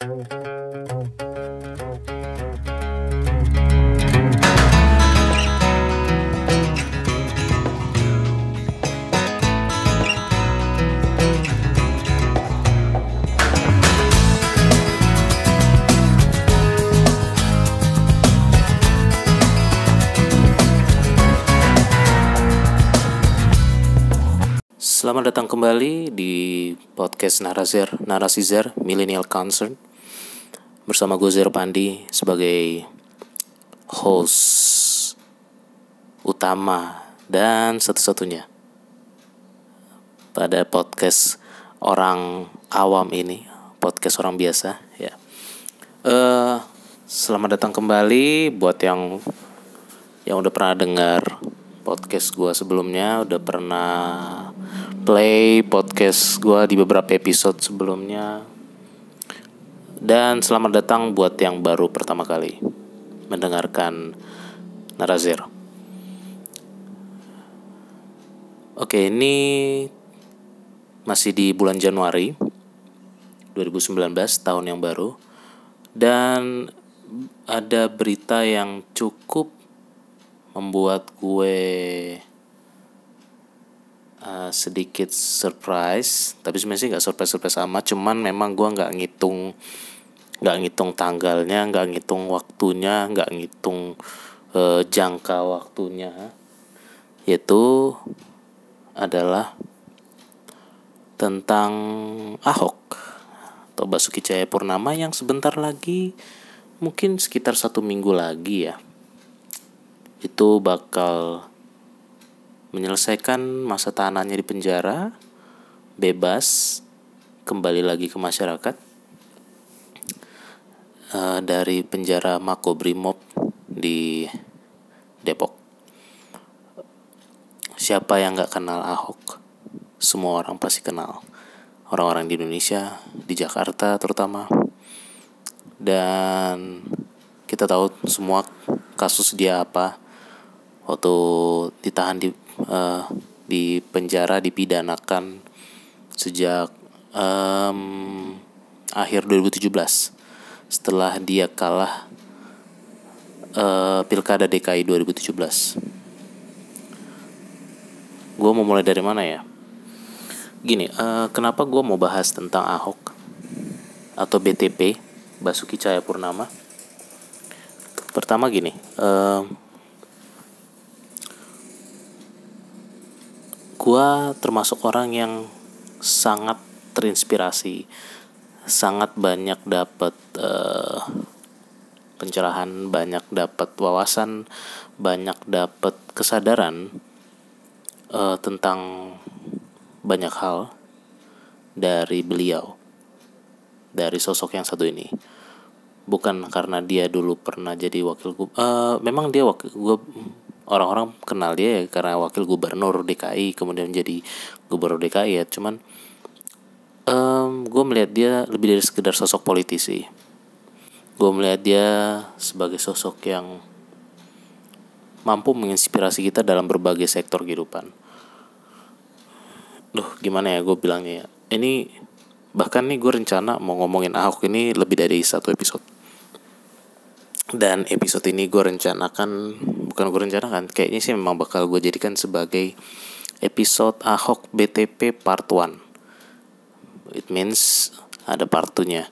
Thank you. Selamat datang kembali di podcast Narasizer, Narasizer Millennial Concern bersama gue Zero Pandi sebagai host utama dan satu-satunya pada podcast orang awam ini, podcast orang biasa ya. Uh, selamat datang kembali buat yang yang udah pernah dengar podcast gue sebelumnya udah pernah play podcast gue di beberapa episode sebelumnya dan selamat datang buat yang baru pertama kali mendengarkan Narazir. Oke, ini masih di bulan Januari 2019 tahun yang baru dan ada berita yang cukup membuat gue uh, sedikit surprise tapi sebenarnya sih nggak surprise surprise amat. Cuman memang gue nggak ngitung nggak ngitung tanggalnya nggak ngitung waktunya nggak ngitung uh, jangka waktunya. Yaitu adalah tentang Ahok atau Basuki Cahayapurnama yang sebentar lagi mungkin sekitar satu minggu lagi ya itu bakal menyelesaikan masa tahanannya di penjara, bebas, kembali lagi ke masyarakat uh, dari penjara Makobrimob di Depok. Siapa yang nggak kenal Ahok? Semua orang pasti kenal. Orang-orang di Indonesia, di Jakarta terutama. Dan kita tahu semua kasus dia apa waktu ditahan di uh, di penjara dipidanakan sejak um, akhir 2017 setelah dia kalah uh, pilkada DKI 2017 gue mau mulai dari mana ya? Gini uh, kenapa gue mau bahas tentang Ahok atau BTP Basuki Cahayapurnama? Pertama gini uh, gue termasuk orang yang sangat terinspirasi sangat banyak dapat uh, pencerahan banyak dapat wawasan banyak dapat kesadaran uh, tentang banyak hal dari beliau dari sosok yang satu ini. Bukan karena dia dulu pernah jadi wakil uh, memang dia wakil gue orang-orang kenal dia ya karena wakil gubernur DKI kemudian jadi gubernur DKI ya. Cuman um, gue melihat dia lebih dari sekedar sosok politisi. Gue melihat dia sebagai sosok yang mampu menginspirasi kita dalam berbagai sektor kehidupan. Duh gimana ya gue bilangnya ya? Ini bahkan nih gue rencana mau ngomongin Ahok ini lebih dari satu episode. Dan episode ini gue rencanakan bukan gue rencanakan kayaknya sih memang bakal gue jadikan sebagai episode Ahok BTP part 1 it means ada part 2 nya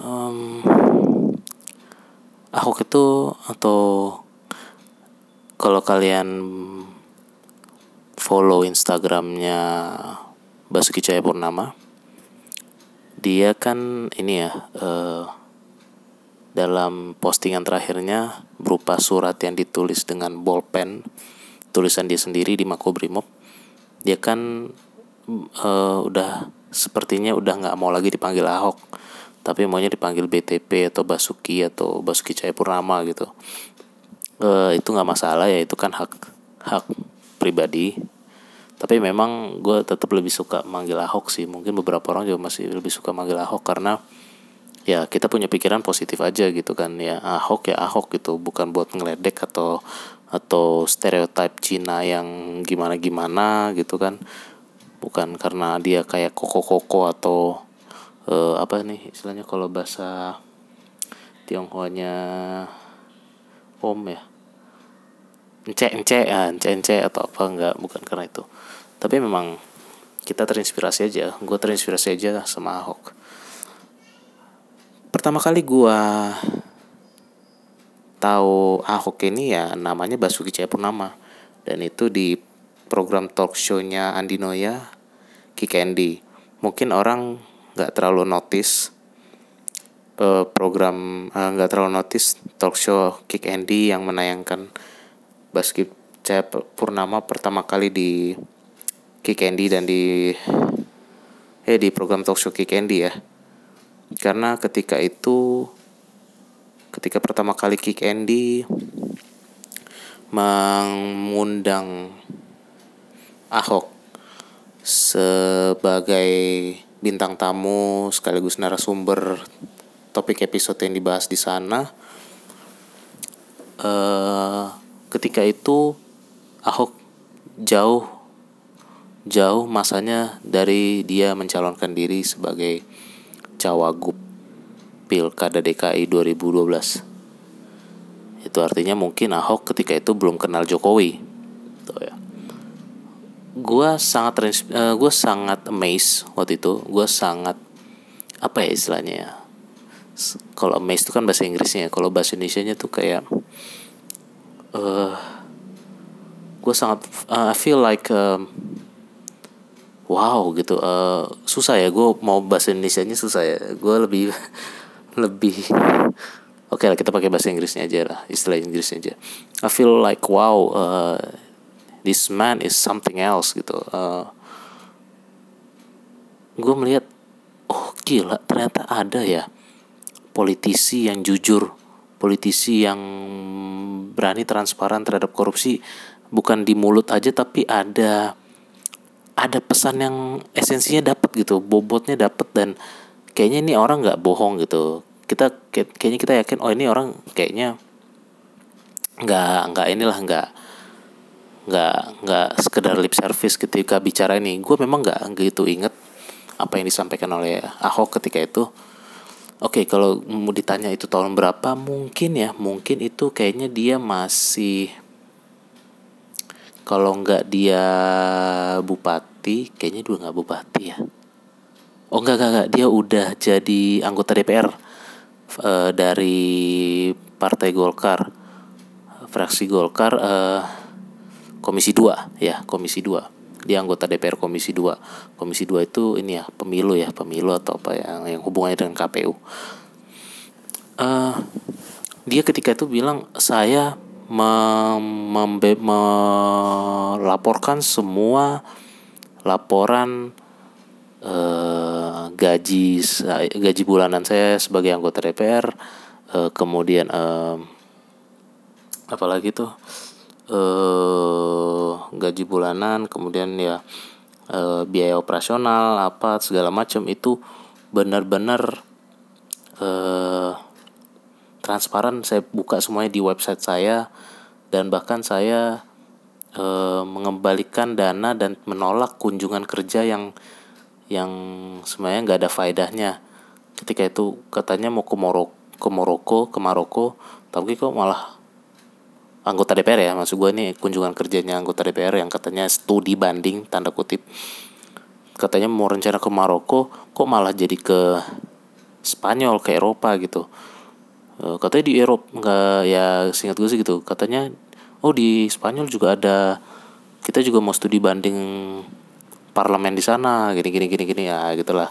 um, Ahok itu atau kalau kalian follow Instagramnya Basuki Cahayapurnama dia kan ini ya uh, dalam postingan terakhirnya berupa surat yang ditulis dengan bolpen tulisan dia sendiri di Makobrimob dia kan uh, udah sepertinya udah nggak mau lagi dipanggil Ahok tapi maunya dipanggil BTP atau Basuki atau Basuki Cahayapurnama gitu. Uh, itu nggak masalah ya itu kan hak hak pribadi. Tapi memang gue tetap lebih suka manggil Ahok sih mungkin beberapa orang juga masih lebih suka manggil Ahok karena ya kita punya pikiran positif aja gitu kan. Ya Ahok ya Ahok gitu. Bukan buat ngeledek atau atau stereotip Cina yang gimana gimana gitu kan. Bukan karena dia kayak koko-koko atau uh, apa nih istilahnya kalau bahasa Tionghoanya om ya. Ence ence ya ence ence atau apa enggak bukan karena itu. Tapi memang kita terinspirasi aja. Gue terinspirasi aja sama Ahok pertama kali gue tahu Ahok ini ya namanya Basuki Cahayapurnama. Dan itu di program talk show-nya Andi Noya Kick Andy mungkin orang nggak terlalu notice uh, program eh, nggak uh, terlalu notice talk show Kick Andy yang menayangkan Basuki Cahayapurnama pertama kali di Kick Andy dan di eh di program talk show Kick Andy ya karena ketika itu ketika pertama kali Kick Andy mengundang Ahok sebagai bintang tamu sekaligus narasumber topik episode yang dibahas di sana. Uh, ketika itu Ahok jauh jauh masanya dari dia mencalonkan diri sebagai cawagup Pilkada DKI 2012. Itu artinya mungkin Ahok ketika itu belum kenal Jokowi. Tuh ya. Gua sangat uh, gua sangat amazed waktu itu. Gua sangat apa ya istilahnya ya? Kalau amazed itu kan bahasa Inggrisnya, kalau bahasa Indonesia-nya tuh kayak uh, gue sangat uh, I feel like um, wow gitu uh, susah ya gue mau bahasa Indonesia nya susah ya. Gue lebih lebih oke okay lah kita pakai bahasa Inggrisnya aja lah istilah Inggrisnya aja. I feel like wow uh, this man is something else gitu uh, gue melihat oh gila ternyata ada ya politisi yang jujur politisi yang berani transparan terhadap korupsi bukan di mulut aja tapi ada ada pesan yang esensinya dapat gitu bobotnya dapat dan kayaknya ini orang nggak bohong gitu. Kita kayaknya kita yakin oh ini orang kayaknya nggak nggak inilah nggak nggak nggak sekedar lip service ketika bicara ini. Gue memang nggak gitu inget apa yang disampaikan oleh Ahok ketika itu. Oke kalau mau ditanya itu tahun berapa? Mungkin ya mungkin itu kayaknya dia masih kalau nggak dia bupati kayaknya dua nggak bupati ya Oh enggak, enggak, enggak. Dia udah jadi anggota DPR uh, eh, dari Partai Golkar. Fraksi Golkar uh, Komisi 2 ya, Komisi 2. Dia anggota DPR Komisi 2. Komisi 2 itu ini ya, pemilu ya, pemilu atau apa yang yang hubungannya dengan KPU. Uh, eh, dia ketika itu bilang saya melaporkan semua laporan eh, gaji gaji bulanan saya sebagai anggota DPR eh, kemudian eh, apalagi tuh eh, gaji bulanan kemudian ya eh, biaya operasional apa segala macam itu benar-benar eh, transparan saya buka semuanya di website saya dan bahkan saya e, mengembalikan dana dan menolak kunjungan kerja yang yang sebenarnya nggak ada faedahnya. Ketika itu katanya mau ke Moroko ke Maroko ke Maroko tapi kok malah anggota DPR ya maksud gue ini kunjungan kerjanya anggota DPR yang katanya studi banding tanda kutip. Katanya mau rencana ke Maroko kok malah jadi ke Spanyol ke Eropa gitu e, katanya di Eropa nggak ya singkat gue sih gitu. Katanya oh di Spanyol juga ada kita juga mau studi banding parlemen di sana gini gini gini gini ya gitulah.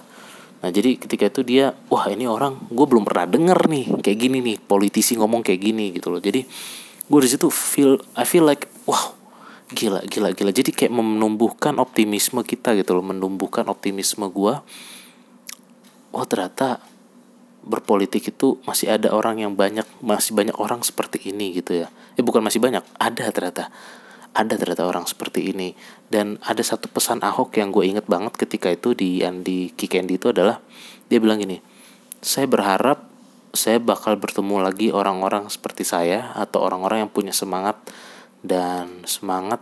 Nah jadi ketika itu dia wah ini orang gue belum pernah denger nih kayak gini nih politisi ngomong kayak gini gitu loh. Jadi gue di situ feel I feel like wow gila gila gila. Jadi kayak menumbuhkan optimisme kita gitu loh menumbuhkan optimisme gue oh ternyata berpolitik itu masih ada orang yang banyak masih banyak orang seperti ini gitu ya. Eh bukan masih banyak ada ternyata. Ada ternyata orang seperti ini. Dan ada satu pesan Ahok yang gue inget banget ketika itu di Andi Kikendi itu adalah dia bilang gini saya berharap saya bakal bertemu lagi orang-orang seperti saya atau orang-orang yang punya semangat dan semangat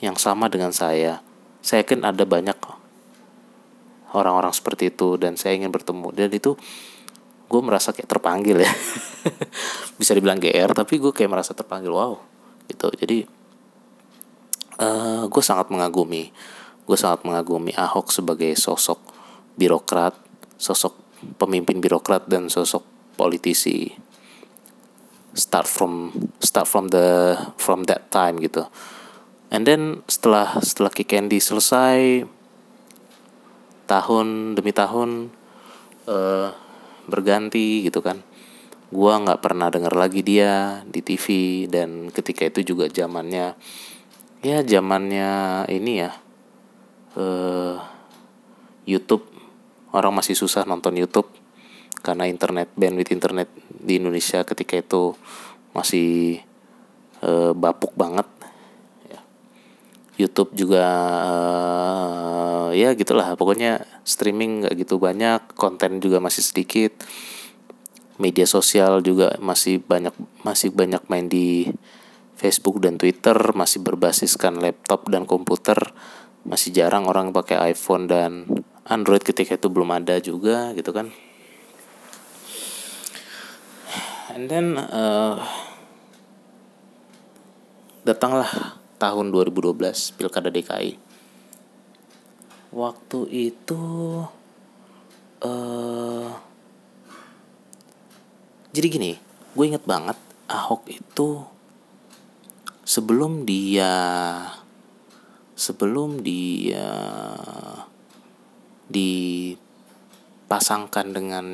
yang sama dengan saya. Saya yakin ada banyak orang-orang seperti itu dan saya ingin bertemu. Dan itu gue merasa kayak terpanggil ya. Bisa dibilang GR tapi gue kayak merasa terpanggil wow gitu. Jadi uh, gue sangat mengagumi gue sangat mengagumi Ahok sebagai sosok birokrat sosok pemimpin birokrat dan sosok politisi. Start from start from the from that time gitu. And then setelah setelah Kick Andy selesai tahun demi tahun uh, berganti gitu kan gua nggak pernah dengar lagi dia di TV dan ketika itu juga zamannya ya zamannya ini ya uh, YouTube orang masih susah nonton YouTube karena internet bandwidth internet di Indonesia ketika itu masih uh, bapuk banget. YouTube juga uh, ya gitulah. Pokoknya streaming nggak gitu banyak konten juga masih sedikit media sosial juga masih banyak masih banyak main di Facebook dan Twitter masih berbasiskan laptop dan komputer masih jarang orang pakai iPhone dan Android ketika itu belum ada juga gitu kan. And then uh, datanglah tahun 2012 pilkada DKI waktu itu uh, jadi gini gue inget banget Ahok itu sebelum dia sebelum dia dipasangkan dengan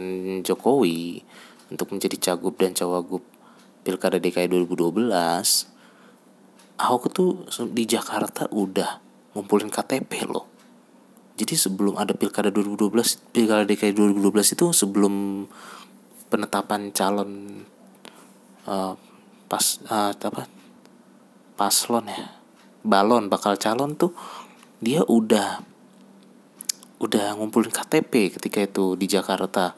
Jokowi untuk menjadi cagup dan cawagup Pilkada DKI 2012 Ahok tuh di Jakarta udah ngumpulin KTP loh. Jadi sebelum ada Pilkada 2012 Pilkada DKI 2012 itu sebelum penetapan calon uh, pas uh, apa paslon ya balon bakal calon tuh dia udah udah ngumpulin KTP ketika itu di Jakarta.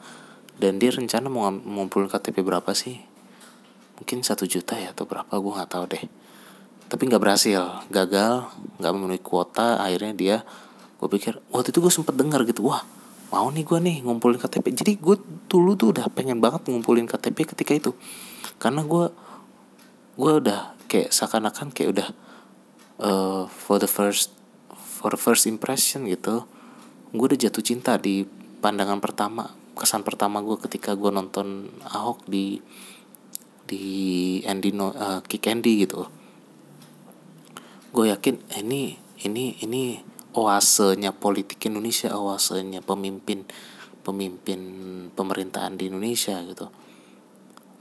Dan dia rencana mau ngumpulin KTP berapa sih? Mungkin satu juta ya atau berapa gue nggak tahu deh tapi nggak berhasil gagal nggak memenuhi kuota akhirnya dia gue pikir waktu itu gue sempet dengar gitu wah mau nih gue nih ngumpulin KTP jadi gue dulu tuh udah pengen banget ngumpulin KTP ketika itu. Karena gue gue udah kayak seakan-akan kayak udah uh, for the first for the first impression gitu gue udah jatuh cinta di pandangan pertama kesan pertama gue ketika gue nonton Ahok di di Andy no, uh, Kick Andy gitu gue yakin eh, ini ini ini oasenya politik Indonesia oasenya pemimpin pemimpin pemerintahan di Indonesia gitu.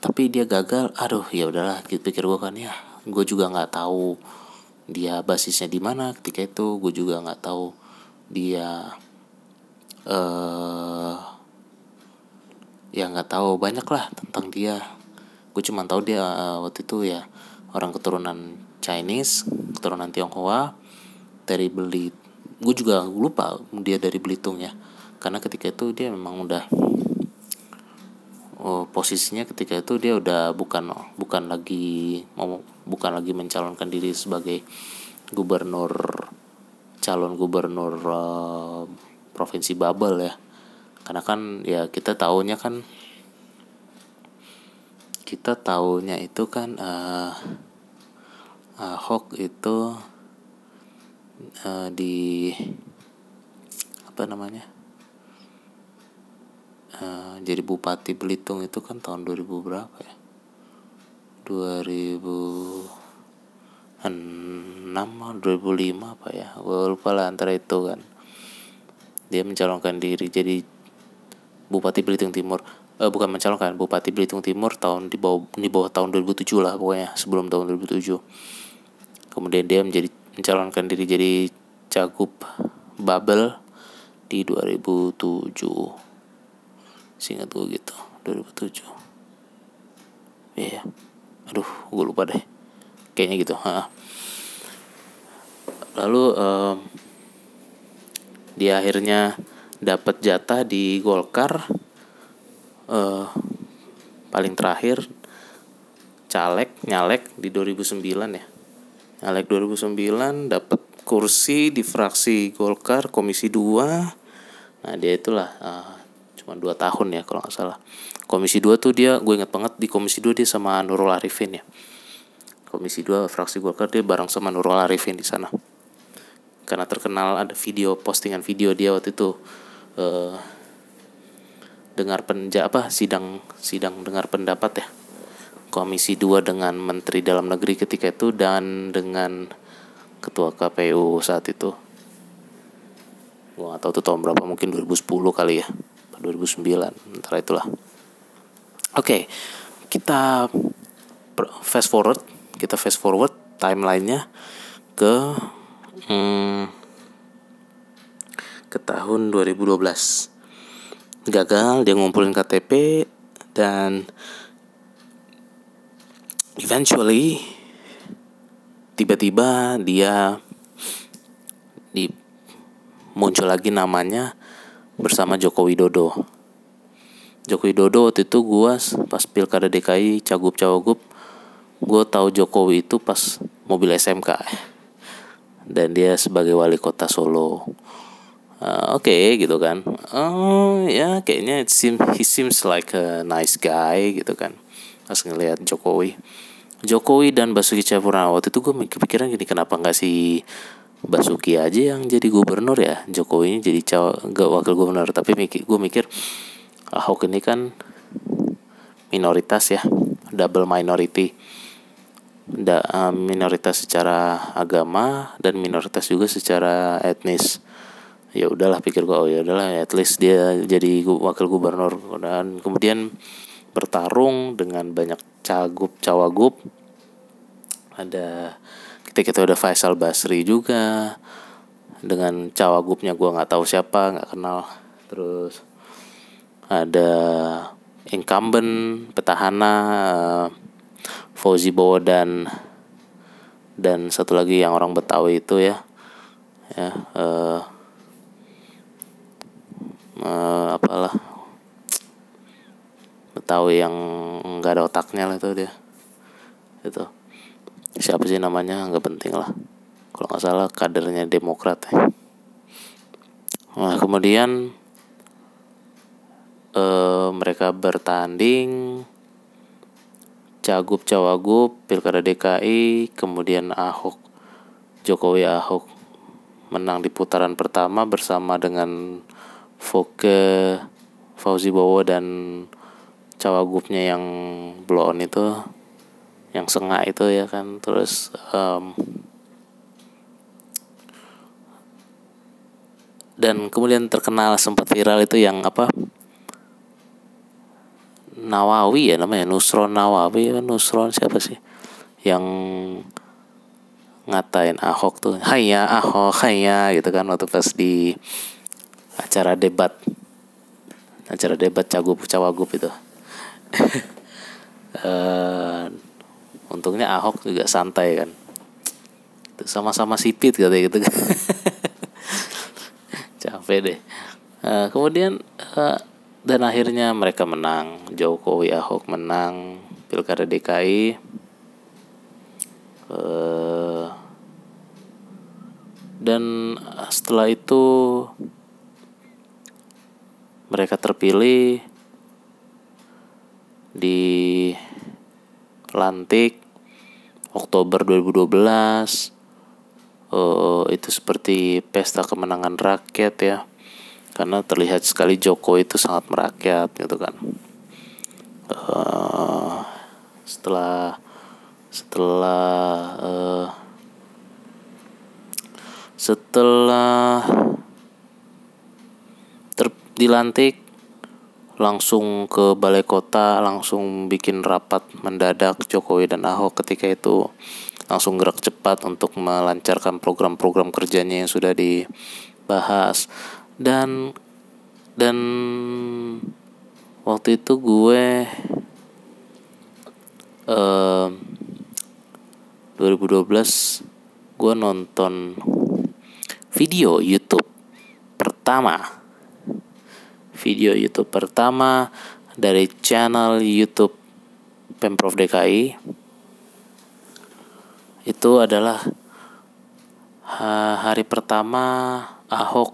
Tapi dia gagal aduh ya udahlah gitu pikir gue kan ya gue juga nggak tahu dia basisnya di mana ketika itu gue juga nggak tahu dia eh uh, ya nggak tahu banyak lah tentang dia. Gue cuma tahu dia uh, waktu itu ya orang keturunan Chinese keturunan Tionghoa dari beli gue juga lupa dia dari Belitung ya. Karena ketika itu dia memang udah oh, posisinya ketika itu dia udah bukan bukan lagi mau bukan lagi mencalonkan diri sebagai gubernur calon gubernur uh, provinsi Babel ya. Karena kan ya kita tahunya kan kita tahunya itu kan uh, Ahok itu uh, di apa namanya uh, jadi bupati Belitung itu kan tahun 2000 berapa ya? 2006 2005 apa ya? Gue lupa lah antara itu kan. Dia mencalonkan diri jadi Bupati Belitung Timur. Eh, bukan mencalonkan Bupati Belitung Timur tahun di bawah di bawah tahun 2007 lah pokoknya sebelum tahun 2007 kemudian dia menjadi mencalonkan diri jadi cagup Babel di 2007 singkat gue gitu 2007 iya yeah. aduh gue lupa deh kayaknya gitu ha. lalu um, dia akhirnya dapat jatah di Golkar uh, paling terakhir caleg nyalek di 2009 ya nyalek 2009 dapat kursi di fraksi Golkar Komisi 2 nah dia itulah uh, cuma dua tahun ya kalau nggak salah. Komisi 2 tuh dia gue inget banget di Komisi 2 dia sama Nurul Arifin ya. Komisi 2 fraksi Golkar dia bareng sama Nurul Arifin di sana. Karena terkenal ada video postingan video dia waktu itu uh, dengar penja apa sidang sidang dengar pendapat ya Komisi 2 dengan Menteri Dalam Negeri ketika itu dan dengan ketua KPU saat itu. Gue gak tahu tuh tahun berapa? Mungkin 2010 kali ya. 2009 antara itulah. Oke okay, kita fast forward kita fast forward timelinenya ke hmm, ke tahun 2012 gagal dia ngumpulin KTP dan eventually tiba-tiba dia di muncul lagi namanya bersama Joko Widodo. Joko Widodo waktu itu gue pas pilkada DKI cagup cawagup gue tahu Jokowi itu pas mobil SMK dan dia sebagai wali kota Solo. Uh, Oke okay, gitu kan. Oh ya kayaknya it seems, he seems like a nice guy gitu kan. Pas ngelihat Jokowi. Jokowi dan Basuki Cahayapurnama. Waktu itu gue mikir pikiran gini kenapa nggak si Basuki aja yang jadi gubernur ya? Jokowi ini jadi caw gak wakil gubernur. Tapi mikir gue mikir Ahok ini kan minoritas ya double minority. Da, uh, minoritas secara agama dan minoritas juga secara etnis. Ya udahlah pikir gue oh ya udahlah at least dia jadi wakil gubernur. Dan kemudian bertarung dengan banyak cagup cawagup. Ada kita kita udah Faisal Basri juga. Dengan cawagupnya gue nggak tahu siapa nggak kenal. Terus ada incumbent petahana uh, Fauzi Bowo dan dan satu lagi yang orang Betawi itu ya. Ya uh, uh, apalah Betawi yang nggak ada otaknya lah itu dia. Itu. Siapa sih namanya? Nggak penting lah. Kalau nggak salah kadernya Demokrat ya. nah kemudian eh, mereka bertanding cagup cawagup pilkada DKI kemudian Ahok Jokowi Ahok menang di putaran pertama bersama dengan Foke Fauzi Bowo dan cawagupnya yang blon itu yang sengak itu ya kan. Terus um, dan kemudian terkenal sempat viral itu yang apa? Nawawi ya namanya Nusron Nawawi kan? Nusron siapa sih? Yang ngatain Ahok tuh Haya Ahok Haya gitu kan waktu pas di acara debat. Acara debat cagup cawagup itu uh, untungnya Ahok juga santai kan. Sama-sama sipit katanya gitu kan. Capek deh. Uh, kemudian uh, dan akhirnya mereka menang. Jokowi Ahok menang. Pilkada DKI uh, dan setelah itu mereka terpilih di lantik Oktober 2012 uh, itu seperti pesta kemenangan rakyat ya. Karena terlihat sekali Joko itu sangat merakyat gitu kan. Uh, setelah setelah uh, setelah ter dilantik langsung ke balai kota langsung bikin rapat mendadak Jokowi dan Ahok. Ketika itu langsung gerak cepat untuk melancarkan program-program kerjanya yang sudah dibahas. Dan dan waktu itu gue eh, 2012 gue nonton video YouTube pertama video YouTube pertama dari channel YouTube Pemprov DKI itu adalah hari pertama Ahok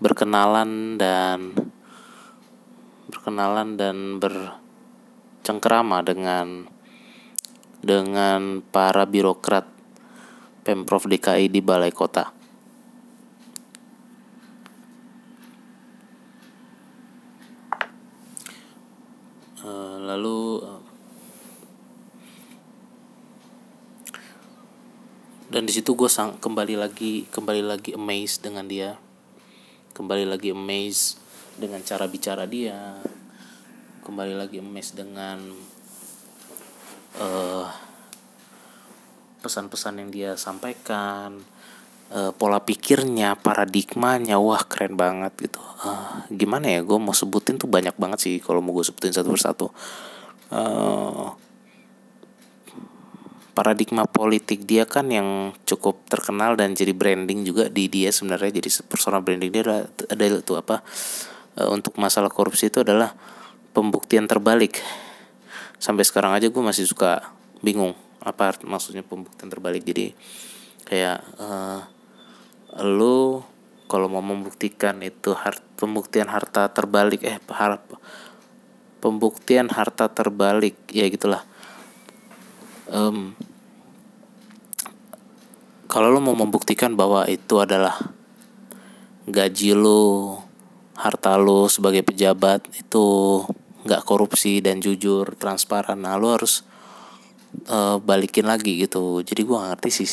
berkenalan dan berkenalan dan bercengkerama dengan dengan para birokrat Pemprov DKI di Balai Kota. Uh, lalu uh, dan di situ gue sang kembali lagi kembali lagi amazed dengan dia. Kembali lagi amazed dengan cara bicara dia. Kembali lagi amazed dengan uh, pesan-pesan yang dia sampaikan. Uh, pola pikirnya paradigmanya wah keren banget gitu. Uh, gimana ya gue mau sebutin tuh banyak banget sih kalau mau gue sebutin satu persatu. Uh, paradigma politik dia kan yang cukup terkenal dan jadi branding juga di dia sebenarnya. Jadi personal branding dia adalah ada itu apa uh, untuk masalah korupsi itu adalah pembuktian terbalik. Sampai sekarang aja gue masih suka bingung apa maksudnya pembuktian terbalik. Jadi kayak uh, lu kalau mau membuktikan itu hart, pembuktian harta terbalik eh harap pembuktian harta terbalik ya gitulah um, kalau lo mau membuktikan bahwa itu adalah gaji lo harta lo sebagai pejabat itu nggak korupsi dan jujur transparan nah lo harus uh, balikin lagi gitu. Jadi gue gak ngerti sih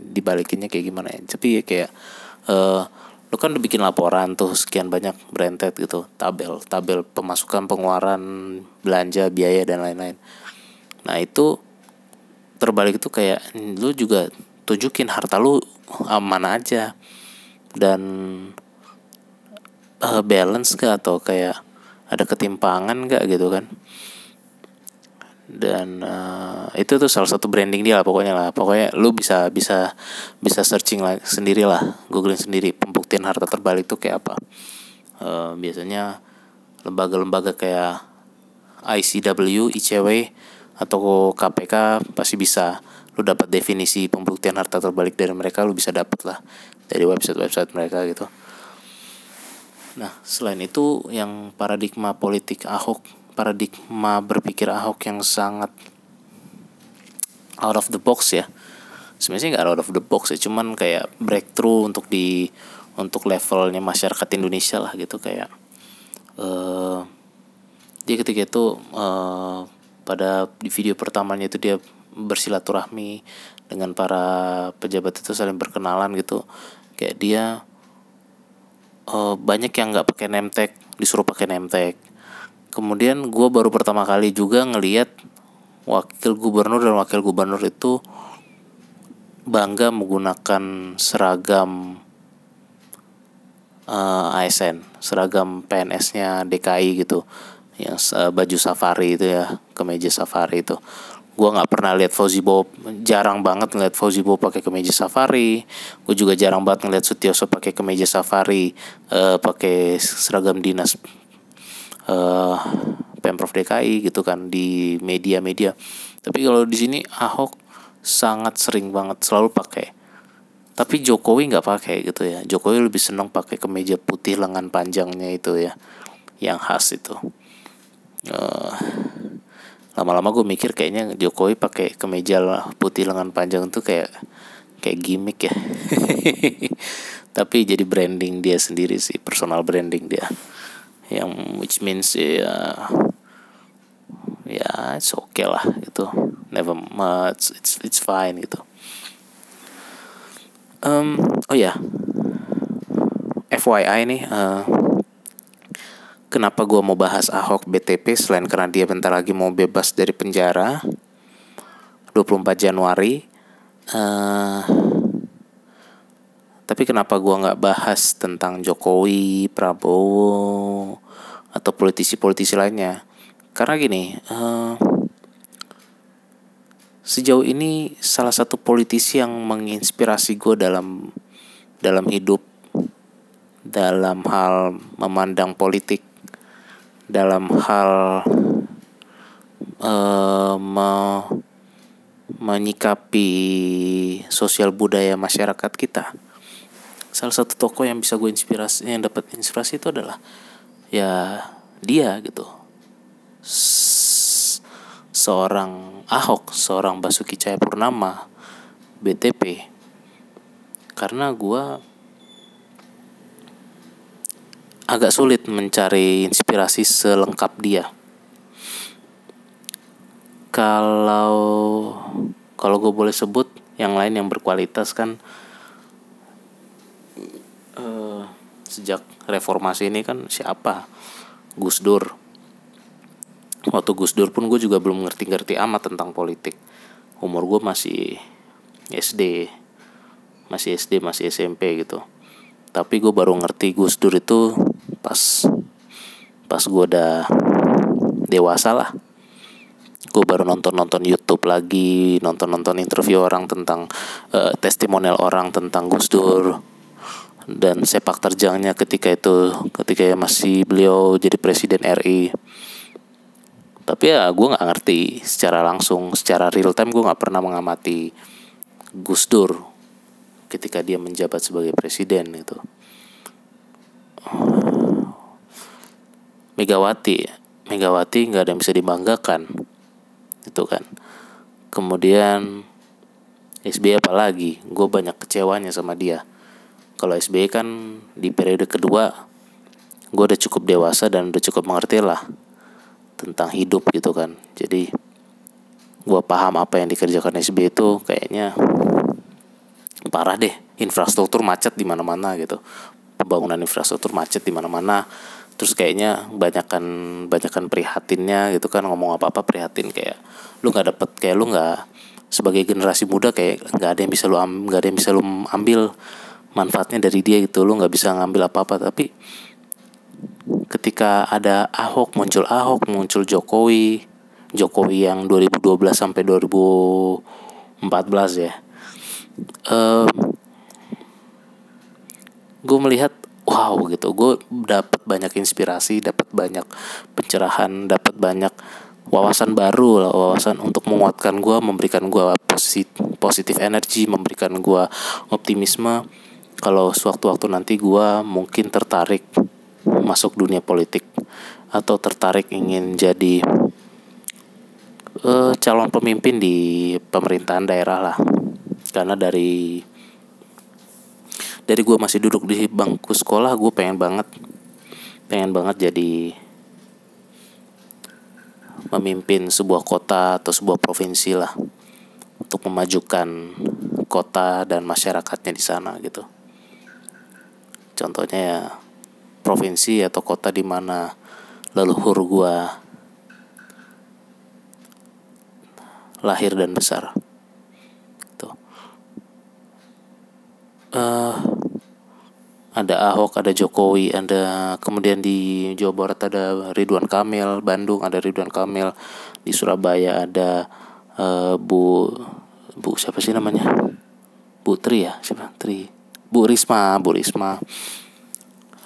dibalikinnya kayak gimana. Ya tapi ya kayak uh, lo kan udah bikin laporan tuh sekian banyak branded gitu tabel tabel pemasukan pengeluaran belanja biaya dan lain-lain. Nah itu terbalik itu kayak lu juga tunjukin harta lu aman aja. Dan uh, balance gak atau kayak ada ketimpangan gak gitu kan? Dan uh, itu tuh salah satu branding dia lah pokoknya lah. Pokoknya lu bisa bisa bisa searching lah sendiri lah. Googling sendiri pembuktian harta terbalik tuh kayak apa. Uh, biasanya lembaga-lembaga kayak ICW, ICW atau KPK pasti bisa. Lu dapat definisi pembuktian harta terbalik dari mereka lu bisa dapat lah dari website-website mereka gitu. Nah selain itu yang paradigma politik Ahok paradigma berpikir Ahok yang sangat out of the box ya. Sebenarnya nggak out of the box ya cuman kayak breakthrough untuk di untuk levelnya masyarakat Indonesia lah gitu kayak uh, dia ketika itu uh, pada di video pertamanya itu dia bersilaturahmi dengan para pejabat itu saling berkenalan gitu. Kayak dia uh, banyak yang nggak pakai nemtek disuruh pakai nemtek kemudian gue baru pertama kali juga ngeliat wakil gubernur dan wakil gubernur itu bangga menggunakan seragam uh, eh, ASN seragam PNS-nya DKI gitu yang baju safari itu ya kemeja safari itu. Gue nggak pernah lihat Fauzi Bob jarang banget ngeliat Fauzi Bob pakai kemeja safari. Gue juga jarang banget ngeliat Sutioso pakai kemeja safari uh, pakai seragam dinas uh, pemprov DKI gitu kan di media-media. Tapi kalau di sini Ahok sangat sering banget selalu pakai. Tapi Jokowi nggak pakai gitu ya. Jokowi lebih senang pakai kemeja putih lengan panjangnya itu ya yang khas itu uh, lama-lama gue mikir kayaknya Jokowi pakai kemeja putih lengan panjang tuh kayak kayak gimmick ya. Tapi jadi branding dia sendiri sih personal branding dia. Yang which means ya ya it's okay lah gitu. Never much it's it's fine gitu. Um oh ya. Yeah. FYI nih uh, Kenapa gue mau bahas Ahok BTP selain karena dia bentar lagi mau bebas dari penjara? 24 Januari. Uh, Tapi kenapa gue nggak bahas tentang Jokowi, Prabowo, atau politisi-politisi lainnya? Karena gini uh, Sejauh ini salah satu politisi yang menginspirasi gue dalam dalam hidup dalam hal memandang politik dalam hal me menyikapi sosial budaya masyarakat kita. Salah satu tokoh yang bisa gue inspirasi yang dapat inspirasi itu adalah ya dia gitu. Seorang Ahok seorang Basuki Cahayapurnama BTP karena gue agak sulit mencari inspirasi selengkap dia. Kalau kalau gue boleh sebut yang lain yang berkualitas kan uh, sejak reformasi ini kan siapa? Gus Dur. Waktu Gus Dur pun gue juga belum ngerti-ngerti amat tentang politik. Umur gue masih SD masih SD masih SMP gitu tapi gue baru ngerti Gus Dur itu pas pas gue udah dewasa lah. Gue baru nonton nonton YouTube lagi nonton nonton interview orang tentang uh, testimonial orang tentang Gus Dur. Dan sepak terjangnya ketika itu ketika masih beliau jadi presiden RI tapi ya gue nggak ngerti secara langsung secara real time gue nggak pernah mengamati Gus Dur ketika dia menjabat sebagai presiden itu Megawati Megawati nggak ada yang bisa dibanggakan itu kan. Kemudian SBY apalagi gue banyak kecewanya sama dia. Kalau SBY kan di periode kedua gue udah cukup dewasa dan udah cukup mengerti lah tentang hidup gitu kan. Jadi gue paham apa yang dikerjakan SBY itu kayaknya parah deh infrastruktur macet di mana-mana gitu. Pembangunan infrastruktur macet di mana-mana. Terus kayaknya banyakkan banyakkan prihatinnya gitu kan ngomong apa apa prihatin kayak lu nggak dapet kayak lu nggak sebagai generasi muda kayak nggak ada yang bisa lu nggak ada yang bisa lu ambil manfaatnya dari dia gitu. Lo nggak bisa ngambil apa-apa. Tapi ketika ada Ahok muncul Ahok muncul Jokowi Jokowi yang 2012 sampai 2014 ya um, gue melihat wow gitu. Gue dapat banyak inspirasi dapat banyak pencerahan dapat banyak wawasan baru lah wawasan untuk menguatkan gue memberikan gue positif positif energi memberikan gue optimisme. Kalau sewaktu-waktu nanti gue mungkin tertarik masuk dunia politik atau tertarik ingin jadi uh, calon pemimpin di pemerintahan daerah lah karena dari dari gue masih duduk di bangku sekolah gue pengen banget pengen banget jadi memimpin sebuah kota atau sebuah provinsi lah untuk memajukan kota dan masyarakatnya di sana gitu. Contohnya ya provinsi atau kota di mana leluhur gua lahir dan besar uh, ada Ahok, ada Jokowi, ada kemudian di Jawa Barat ada Ridwan Kamil, Bandung ada Ridwan Kamil, di Surabaya ada uh, Bu Bu siapa sih namanya? Bu Tri ya, siapa? Tri. Bu Risma, Bu Risma.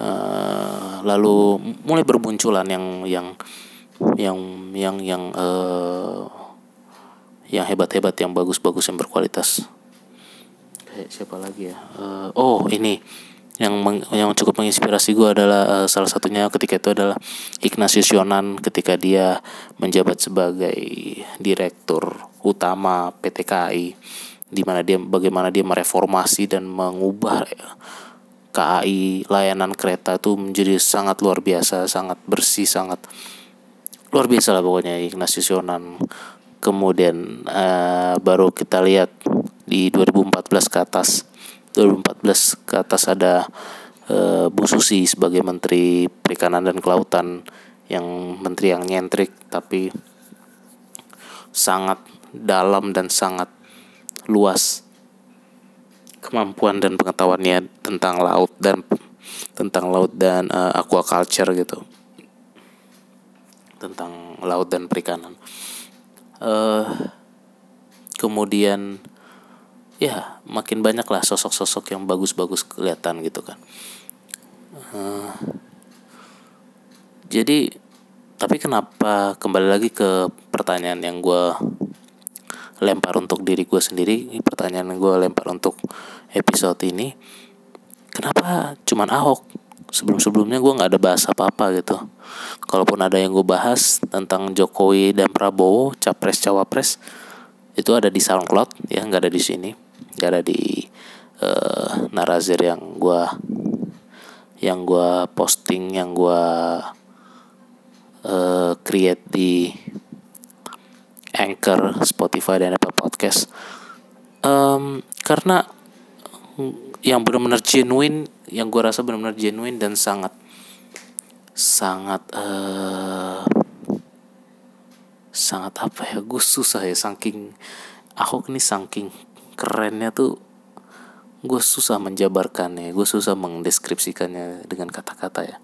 Uh, lalu mulai bermunculan yang yang yang yang yang uh, yang hebat-hebat, yang bagus-bagus, yang berkualitas. Kayak siapa lagi ya? Uh, oh ini yang meng, yang cukup menginspirasi gue adalah uh, salah satunya ketika itu adalah Ignatius Yonan ketika dia menjabat sebagai direktur utama PT KAI di mana dia bagaimana dia mereformasi dan mengubah KAI layanan kereta itu menjadi sangat luar biasa, sangat bersih, sangat luar biasa lah pokoknya Ignatius Yonan. Kemudian uh, baru kita lihat di 2014 ke atas, 2014 ke atas ada uh, Bu Susi sebagai Menteri Perikanan dan Kelautan yang menteri yang nyentrik tapi sangat dalam dan sangat luas kemampuan dan pengetahuannya tentang laut dan tentang laut dan uh, aquaculture gitu. Tentang laut dan perikanan. Uh, kemudian ya makin banyak lah sosok-sosok yang bagus-bagus kelihatan gitu kan. Uh, jadi tapi kenapa kembali lagi ke pertanyaan yang gue lempar untuk diri gue sendiri pertanyaan yang gue lempar untuk episode ini kenapa cuman Ahok? Sebelum-sebelumnya gue nggak ada bahas apa-apa gitu. Kalaupun ada yang gue bahas tentang Jokowi dan Prabowo capres cawapres itu ada di SoundCloud ya nggak ada di sini ada di uh, Narazir yang gue yang gue posting yang gue uh, create di Anchor, Spotify dan Apple Podcast. Um, karena yang benar-benar genuine yang gue rasa benar-benar genuine dan sangat sangat uh, sangat apa ya gue susah ya saking aku ini saking kerennya tuh gue susah menjabarkannya gue susah mendeskripsikannya dengan kata-kata ya.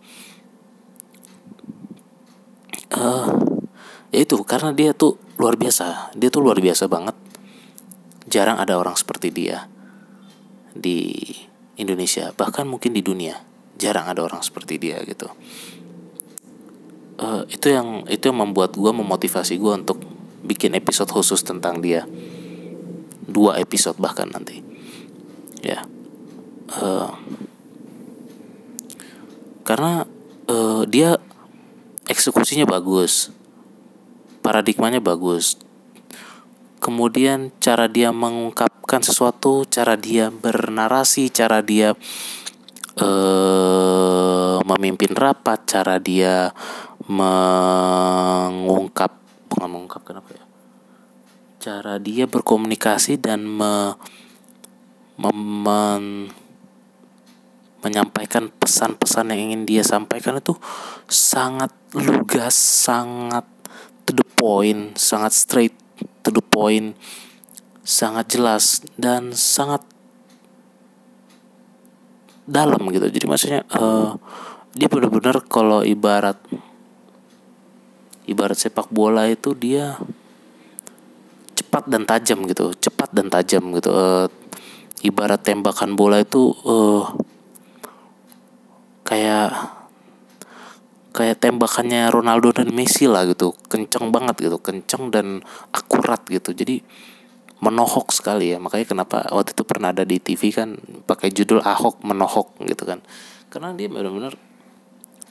Uh, ya itu karena dia tuh luar biasa dia tuh luar biasa banget. Jarang ada orang seperti dia di Indonesia bahkan mungkin di dunia jarang ada orang seperti dia gitu. Uh, itu yang itu yang membuat gue memotivasi gue untuk bikin episode khusus tentang dia dua episode bahkan nanti. Ya. Uh, karena uh, dia eksekusinya bagus. Paradigmanya bagus. Kemudian cara dia mengungkapkan sesuatu cara dia bernarasi cara dia uh, memimpin rapat cara dia mengungkap bukan mengungkapkan apa ya cara dia berkomunikasi dan me, me, men, menyampaikan pesan-pesan yang ingin dia sampaikan itu sangat lugas sangat to the point sangat straight to the point sangat jelas dan sangat dalam gitu. Jadi maksudnya uh, dia benar-benar kalau ibarat ibarat sepak bola itu dia cepat dan tajam gitu cepat dan tajam gitu. Uh, ibarat tembakan bola itu uh, kayak kayak tembakannya Ronaldo dan Messi lah gitu. Kenceng banget gitu kenceng dan akurat gitu. Jadi menohok sekali ya. Makanya kenapa waktu itu pernah ada di TV kan pakai judul Ahok menohok gitu kan. Karena dia benar-benar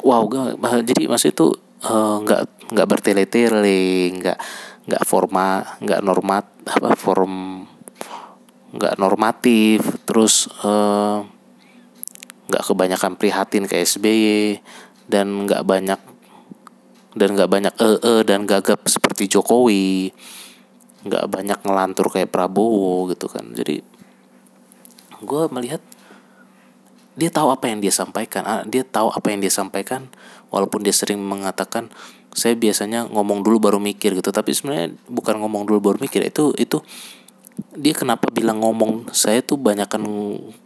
wow gak, jadi maksud itu Eh, nggak uh, nggak bertele-tele nggak nggak forma nggak normat apa form nggak normatif terus uh, nggak kebanyakan prihatin ke SBY dan nggak banyak dan nggak banyak e -e dan gagap seperti Jokowi nggak banyak ngelantur kayak Prabowo gitu kan. Jadi gue melihat dia tahu apa yang dia sampaikan. Ah, dia tahu apa yang dia sampaikan walaupun dia sering mengatakan saya biasanya ngomong dulu baru mikir gitu. Tapi sebenarnya bukan ngomong dulu baru mikir itu itu dia kenapa bilang ngomong? Saya tuh banyakkan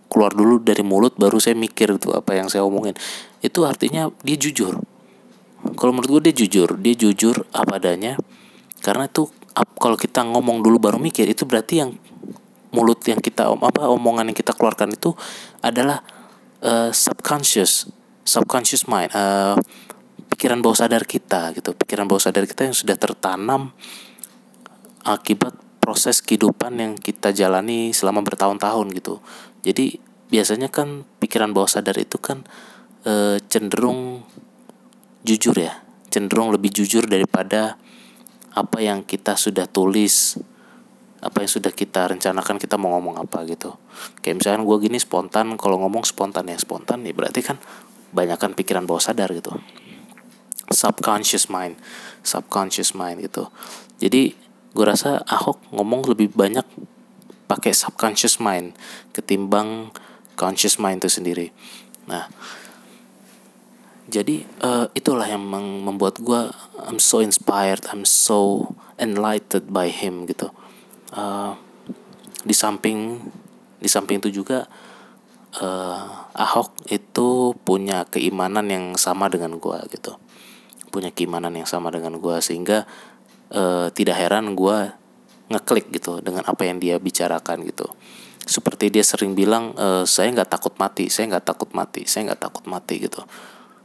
keluar dulu dari mulut baru saya mikir tuh apa yang saya omongin. Itu artinya dia jujur. Kalau menurut gue dia jujur dia jujur apa adanya. Karena itu kalau kita ngomong dulu baru mikir itu berarti yang mulut yang kita apa omongan yang kita keluarkan itu adalah uh, subconscious subconscious mind uh, pikiran bawah sadar kita gitu. Pikiran bawah sadar kita yang sudah tertanam akibat proses kehidupan yang kita jalani selama bertahun-tahun gitu. Jadi biasanya kan pikiran bawah sadar itu kan uh, cenderung jujur ya cenderung lebih jujur daripada apa yang kita sudah tulis apa yang sudah kita rencanakan kita mau ngomong apa gitu. Kayak misalnya gue gini spontan kalau ngomong spontan ya spontan ya berarti kan banyakkan pikiran bawah sadar gitu subconscious mind. Subconscious mind gitu. Jadi gue rasa Ahok ngomong lebih banyak pakai subconscious mind ketimbang conscious mind itu sendiri. Nah jadi uh, itulah yang membuat gue I'm so inspired I'm so enlightened by him gitu. Uh, di samping di samping itu juga uh, Ahok itu punya keimanan yang sama dengan gue gitu punya keimanan yang sama dengan gue sehingga uh, tidak heran gue ngeklik gitu dengan apa yang dia bicarakan gitu. Seperti dia sering bilang e, saya nggak takut mati saya nggak takut mati saya nggak takut mati gitu.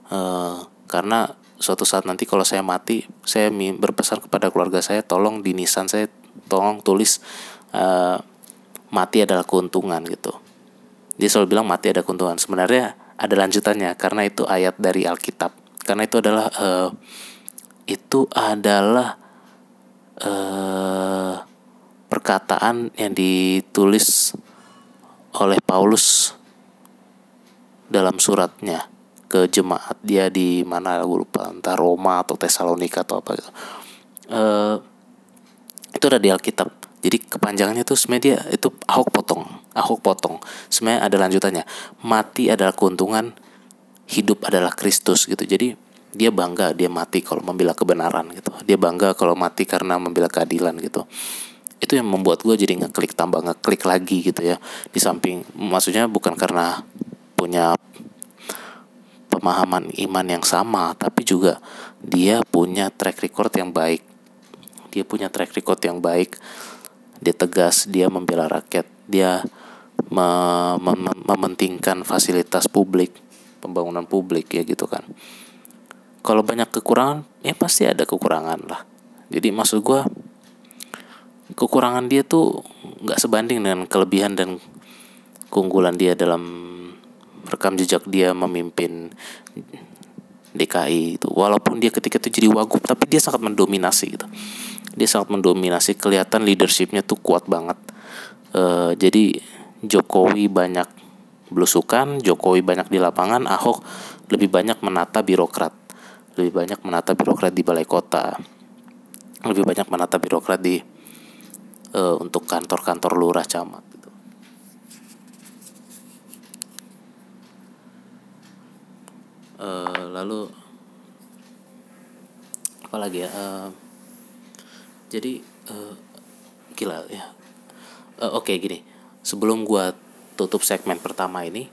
E, karena suatu saat nanti kalau saya mati saya berpesan kepada keluarga saya tolong di nisan saya tolong tulis uh, mati adalah keuntungan gitu. Dia selalu bilang mati ada keuntungan. Sebenarnya ada lanjutannya karena itu ayat dari Alkitab karena itu adalah uh, itu adalah uh, perkataan yang ditulis oleh Paulus dalam suratnya ke jemaat dia di mana gue lupa entah Roma atau Tesalonika atau apa gitu. Uh, itu ada di Alkitab. Jadi kepanjangannya tuh sebenarnya itu Ahok potong, Ahok potong. Sebenarnya ada lanjutannya. Mati adalah keuntungan, hidup adalah Kristus gitu. Jadi dia bangga dia mati kalau membela kebenaran gitu. Dia bangga kalau mati karena membela keadilan gitu. Itu yang membuat gue jadi ngeklik tambah ngeklik lagi gitu ya. Di samping maksudnya bukan karena punya pemahaman iman yang sama tapi juga dia punya track record yang baik. Dia punya track record yang baik. Dia tegas dia membela rakyat. Dia me mem mementingkan fasilitas publik pembangunan publik ya gitu kan. Kalau banyak kekurangan ya pasti ada kekurangan lah. Jadi maksud gue kekurangan dia tuh nggak sebanding dengan kelebihan dan keunggulan dia dalam rekam jejak dia memimpin DKI itu. Walaupun dia ketika itu jadi wagub tapi dia sangat mendominasi gitu. Dia sangat mendominasi kelihatan leadershipnya tuh kuat banget. Uh, jadi Jokowi banyak belusukan Jokowi banyak di lapangan Ahok lebih banyak menata birokrat. Lebih banyak menata birokrat di balai kota. Lebih banyak menata birokrat di uh, untuk kantor-kantor lurah camat. Uh, lalu apa lagi ya? Uh, jadi uh, gila ya. Uh, oke okay, gini. Sebelum gua tutup segmen pertama ini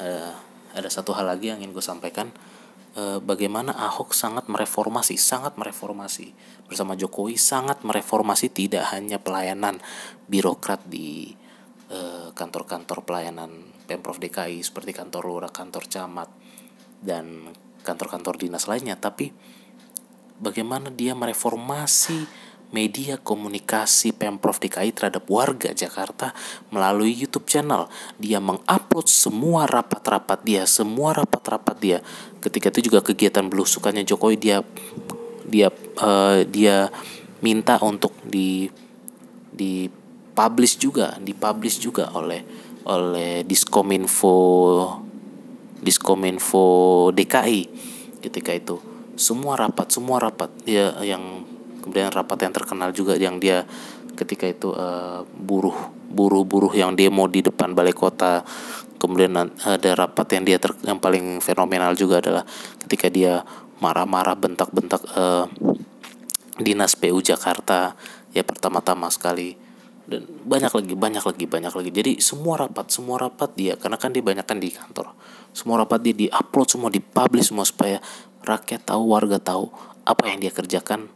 uh, ada satu hal lagi yang ingin gue sampaikan. Eh, bagaimana Ahok sangat mereformasi, sangat mereformasi. Bersama Jokowi sangat mereformasi tidak hanya pelayanan birokrat di eh, kantor-kantor pelayanan Pemprov DKI seperti kantor lurah, kantor camat dan kantor-kantor dinas lainnya, tapi bagaimana dia mereformasi media komunikasi Pemprov DKI terhadap warga Jakarta melalui YouTube channel. Dia mengupload semua rapat-rapat dia, semua rapat-rapat dia. Ketika itu juga kegiatan belusukannya Jokowi dia dia uh, dia minta untuk di di publish juga, dipublish juga oleh oleh Diskominfo Diskominfo DKI ketika itu semua rapat semua rapat dia yang kemudian rapat yang terkenal juga yang dia ketika itu uh, buruh buruh-buruh yang demo di depan balai kota. Kemudian ada rapat yang dia ter, yang paling fenomenal juga adalah ketika dia marah-marah bentak-bentak uh, dinas PU Jakarta. Ya pertama-tama sekali. Dan banyak lagi banyak lagi banyak lagi. Jadi semua rapat semua rapat dia karena kan dia banyak kan di kantor. Semua rapat dia diupload semua dipublish semua supaya rakyat tahu warga tahu apa yang dia kerjakan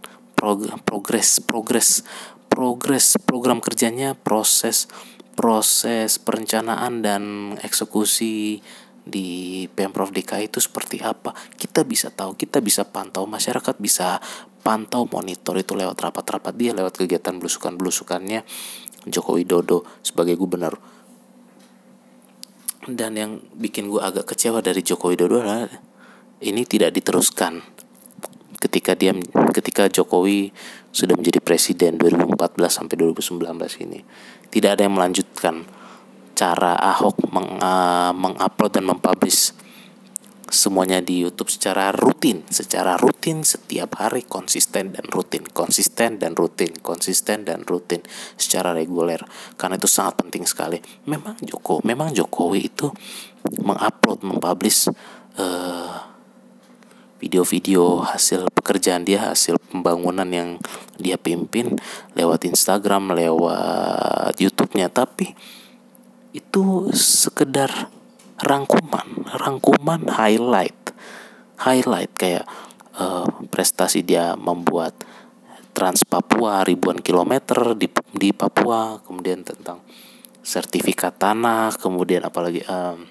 progres progres progres program kerjanya proses proses perencanaan dan eksekusi di Pemprov DKI itu seperti apa? Kita bisa tahu kita bisa pantau masyarakat bisa pantau monitor itu lewat rapat-rapat dia lewat kegiatan belusukan-belusukannya Joko Widodo sebagai gubernur. Dan yang bikin gue agak kecewa dari Joko Widodo adalah ini tidak diteruskan ketika dia ketika Jokowi sudah menjadi presiden 2014 sampai 2019 ini tidak ada yang melanjutkan cara Ahok meng, uh, mengupload dan mempublish semuanya di YouTube secara rutin, secara rutin setiap hari konsisten dan rutin, konsisten dan rutin, konsisten dan rutin secara reguler. Karena itu sangat penting sekali. Memang Joko, memang Jokowi itu mengupload, mempublish uh, video-video hasil pekerjaan dia, hasil pembangunan yang dia pimpin lewat Instagram, lewat YouTube-nya, tapi itu sekedar rangkuman, rangkuman highlight, highlight kayak uh, prestasi dia membuat Trans Papua ribuan kilometer di di Papua, kemudian tentang sertifikat tanah, kemudian apalagi um,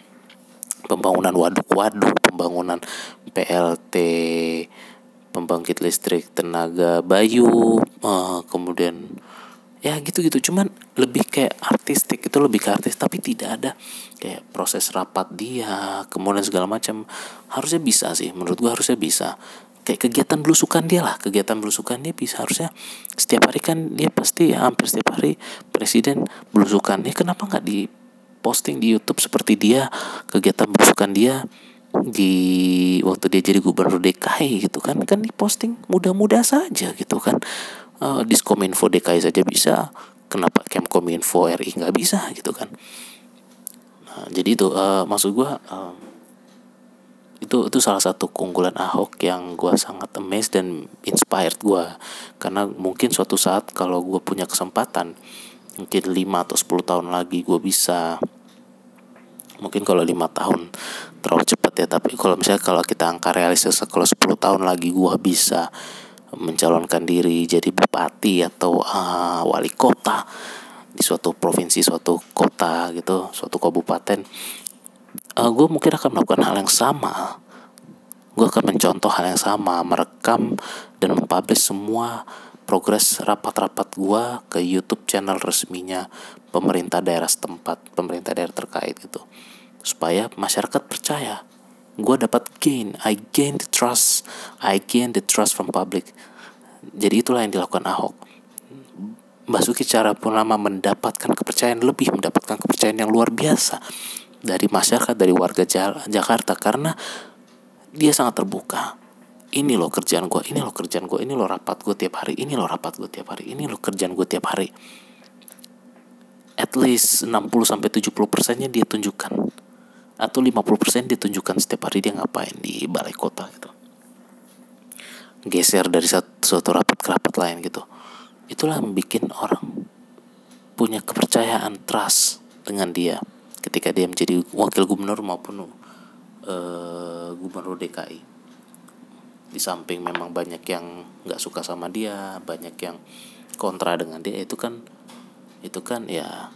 pembangunan waduk-waduk, pembangunan PLT pembangkit listrik tenaga bayu, uh, kemudian ya gitu-gitu. Cuman lebih kayak artistik itu lebih ke artis tapi tidak ada kayak proses rapat dia kemudian segala macam. Harusnya bisa sih menurut gua harusnya bisa. Kayak kegiatan belusukan dia lah kegiatan belusukan dia bisa. Harusnya setiap hari kan dia pasti ya, hampir setiap hari presiden belusukan. Ya kenapa nggak di posting di YouTube seperti dia kegiatan belusukan dia di waktu dia jadi gubernur DKI gitu kan kan diposting mudah-mudah saja gitu kan. Uh, Diskominfo DKI saja bisa kenapa Kemkominfo RI nggak bisa gitu kan. Nah, jadi itu uh, maksud gue uh, itu itu salah satu keunggulan Ahok yang gue sangat amazed dan inspired gue karena mungkin suatu saat kalau gue punya kesempatan mungkin 5 atau 10 tahun lagi gue bisa. Mungkin kalau lima tahun terlalu cepat ya tapi kalau misalnya kalau kita angka realistis kalau 10 tahun lagi gua bisa mencalonkan diri jadi bupati atau uh, wali kota di suatu provinsi suatu kota gitu suatu kabupaten uh, gue mungkin akan melakukan hal yang sama. Gue akan mencontoh hal yang sama merekam dan mempublish semua progres rapat-rapat gue ke YouTube channel resminya pemerintah daerah setempat pemerintah daerah terkait gitu. Supaya masyarakat percaya gue dapat gain I gain the trust I gain the trust from public. Jadi itulah yang dilakukan Ahok. Basuki cara lama mendapatkan kepercayaan lebih mendapatkan kepercayaan yang luar biasa dari masyarakat dari warga Jakarta. Karena dia sangat terbuka ini loh kerjaan gue ini loh kerjaan gue ini loh rapat gue tiap hari ini loh rapat gue tiap hari ini loh kerjaan gue tiap hari. At least 60 sampai 70 persennya dia tunjukkan. Atau 50% ditunjukkan setiap hari dia ngapain di balai kota gitu. Geser dari satu, suatu rapat ke rapat lain gitu. Itulah yang bikin orang punya kepercayaan trust dengan dia. Ketika dia menjadi wakil gubernur maupun uh, gubernur DKI di samping memang banyak yang nggak suka sama dia banyak yang kontra dengan dia itu kan itu kan ya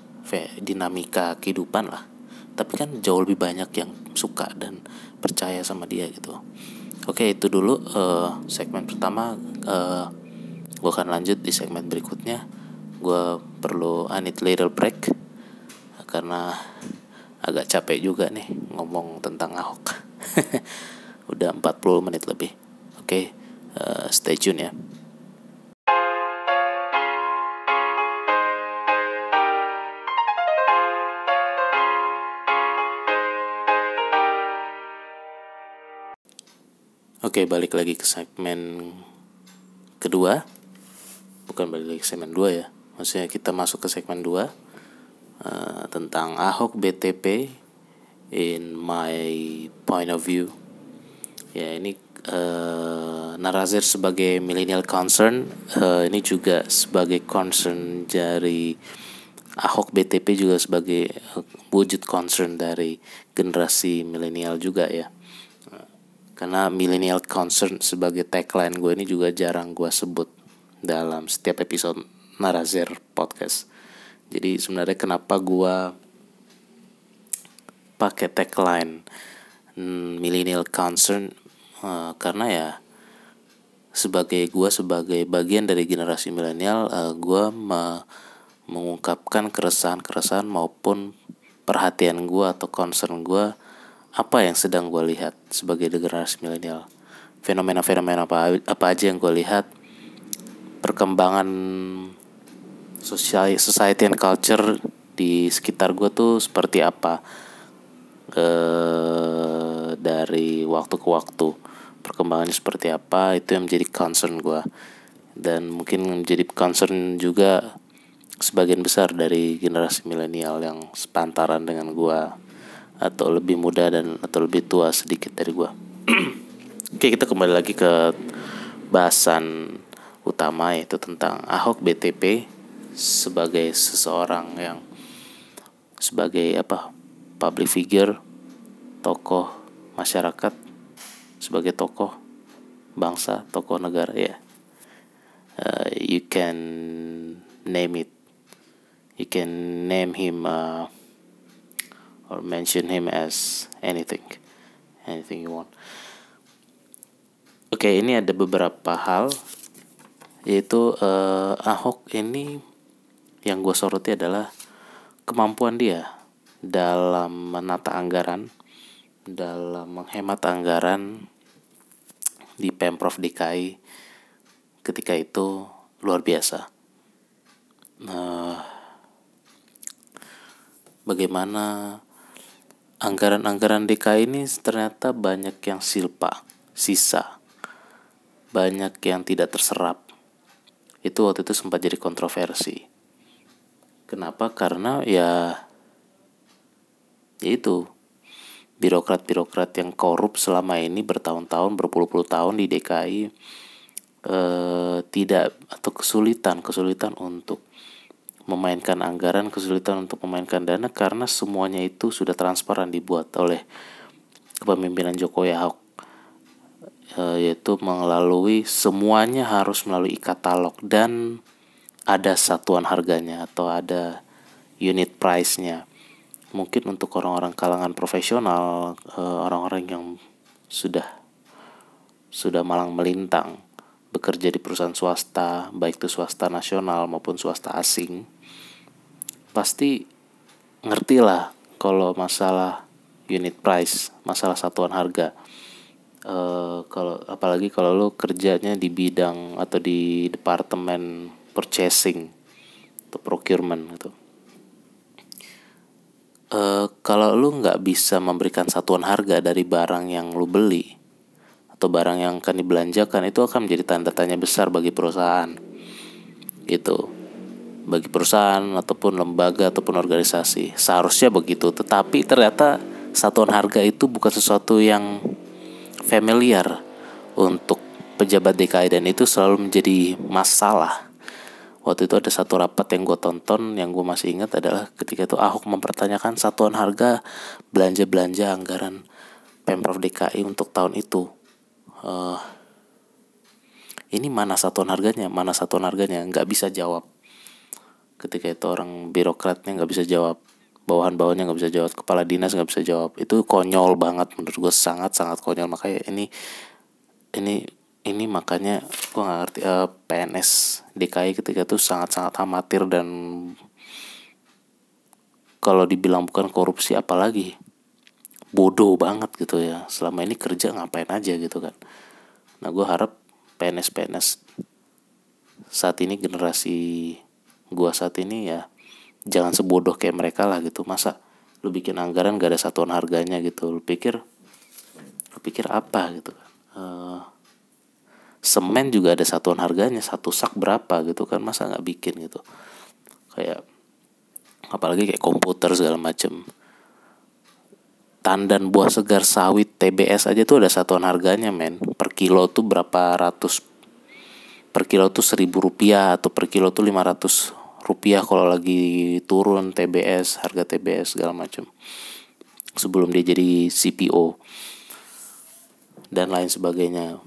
dinamika kehidupan lah. Tapi kan jauh lebih banyak yang suka dan percaya sama dia gitu. Oke itu dulu uh, segmen pertama. Uh, eh, gue akan lanjut di segmen berikutnya. Gue perlu I need little break karena agak capek juga nih ngomong tentang Ahok. Udah 40 menit lebih oke uh, stay tune ya Oke, balik lagi ke segmen kedua. Bukan balik lagi ke segmen dua ya. Maksudnya kita masuk ke segmen dua uh, tentang Ahok BTP in my point of view. Ya, ini uh, Narazir sebagai millennial concern, uh, ini juga sebagai concern dari Ahok BTP juga sebagai wujud concern dari generasi milenial juga ya. Karena millennial concern sebagai tagline gue ini juga jarang gue sebut dalam setiap episode Narazir podcast. Jadi sebenarnya kenapa gue pakai tagline hmm, millennial concern uh, karena ya sebagai gue sebagai bagian dari generasi milenial uh, gue me mengungkapkan keresahan-keresahan maupun perhatian gue atau concern gue apa yang sedang gue lihat sebagai generasi milenial. Fenomena-fenomena apa apa aja yang gue lihat perkembangan sosial society and culture di sekitar gue tuh seperti apa? E, dari waktu ke waktu perkembangannya seperti apa itu yang menjadi concern gue dan mungkin menjadi concern juga sebagian besar dari generasi milenial yang sepantaran dengan gue atau lebih muda dan atau lebih tua sedikit dari gue. Oke kita kembali lagi ke bahasan utama yaitu tentang Ahok BTP sebagai seseorang yang sebagai apa public figure tokoh masyarakat sebagai tokoh bangsa tokoh negara ya. Uh, you can name it. You can name him uh, or mention him as anything anything you want. Oke okay, ini ada beberapa hal yaitu uh, Ahok ini yang gue soroti adalah kemampuan dia dalam menata anggaran, dalam menghemat anggaran di pemprov DKI ketika itu luar biasa. Nah, bagaimana anggaran-anggaran DKI ini ternyata banyak yang silpa, sisa, banyak yang tidak terserap. Itu waktu itu sempat jadi kontroversi. Kenapa? Karena ya yaitu birokrat-birokrat yang korup selama ini bertahun-tahun berpuluh-puluh tahun di DKI eh, tidak atau kesulitan kesulitan untuk memainkan anggaran kesulitan untuk memainkan dana karena semuanya itu sudah transparan dibuat oleh kepemimpinan Jokowi Ahok eh, yaitu melalui semuanya harus melalui katalog dan ada satuan harganya atau ada unit price-nya. Mungkin untuk orang-orang kalangan profesional, eh, orang-orang yang sudah sudah malang melintang bekerja di perusahaan swasta, baik itu swasta nasional maupun swasta asing, pasti ngerti lah kalau masalah unit price, masalah satuan harga. Uh, kalau apalagi kalau lo kerjanya di bidang atau di departemen purchasing atau procurement gitu. Uh, kalau lu nggak bisa memberikan satuan harga dari barang yang lu beli atau barang yang akan dibelanjakan itu akan menjadi tanda tanya besar bagi perusahaan gitu. Bagi perusahaan ataupun lembaga ataupun organisasi. Seharusnya begitu tetapi ternyata satuan harga itu bukan sesuatu yang familiar untuk pejabat DKI dan itu selalu menjadi masalah waktu itu ada satu rapat yang gue tonton yang gue masih ingat adalah ketika itu Ahok mempertanyakan satuan harga belanja-belanja anggaran Pemprov DKI untuk tahun itu. Uh, ini mana satuan harganya, mana satuan harganya, nggak bisa jawab. Ketika itu orang birokratnya nggak bisa jawab, bawahan-bawahannya nggak bisa jawab, kepala dinas nggak bisa jawab. Itu konyol banget menurut gue sangat sangat konyol makanya ini ini ini makanya gue gak ngerti uh, eh, PNS DKI ketika itu sangat-sangat amatir dan kalau dibilang bukan korupsi apalagi bodoh banget gitu ya. Selama ini kerja ngapain aja gitu kan. Nah gue harap PNS PNS saat ini generasi gue saat ini ya jangan sebodoh kayak mereka lah gitu. Masa lu bikin anggaran gak ada satuan harganya gitu? Lu pikir lu pikir apa gitu kan? Uh, semen juga ada satuan harganya satu sak berapa gitu kan masa nggak bikin gitu. Kayak apalagi kayak komputer segala macem. Tandan buah segar sawit TBS aja tuh ada satuan harganya men. Per kilo tuh berapa ratus per kilo tuh seribu rupiah atau per kilo tuh lima ratus rupiah kalau lagi turun TBS harga TBS segala macem. Sebelum dia jadi CPO dan lain sebagainya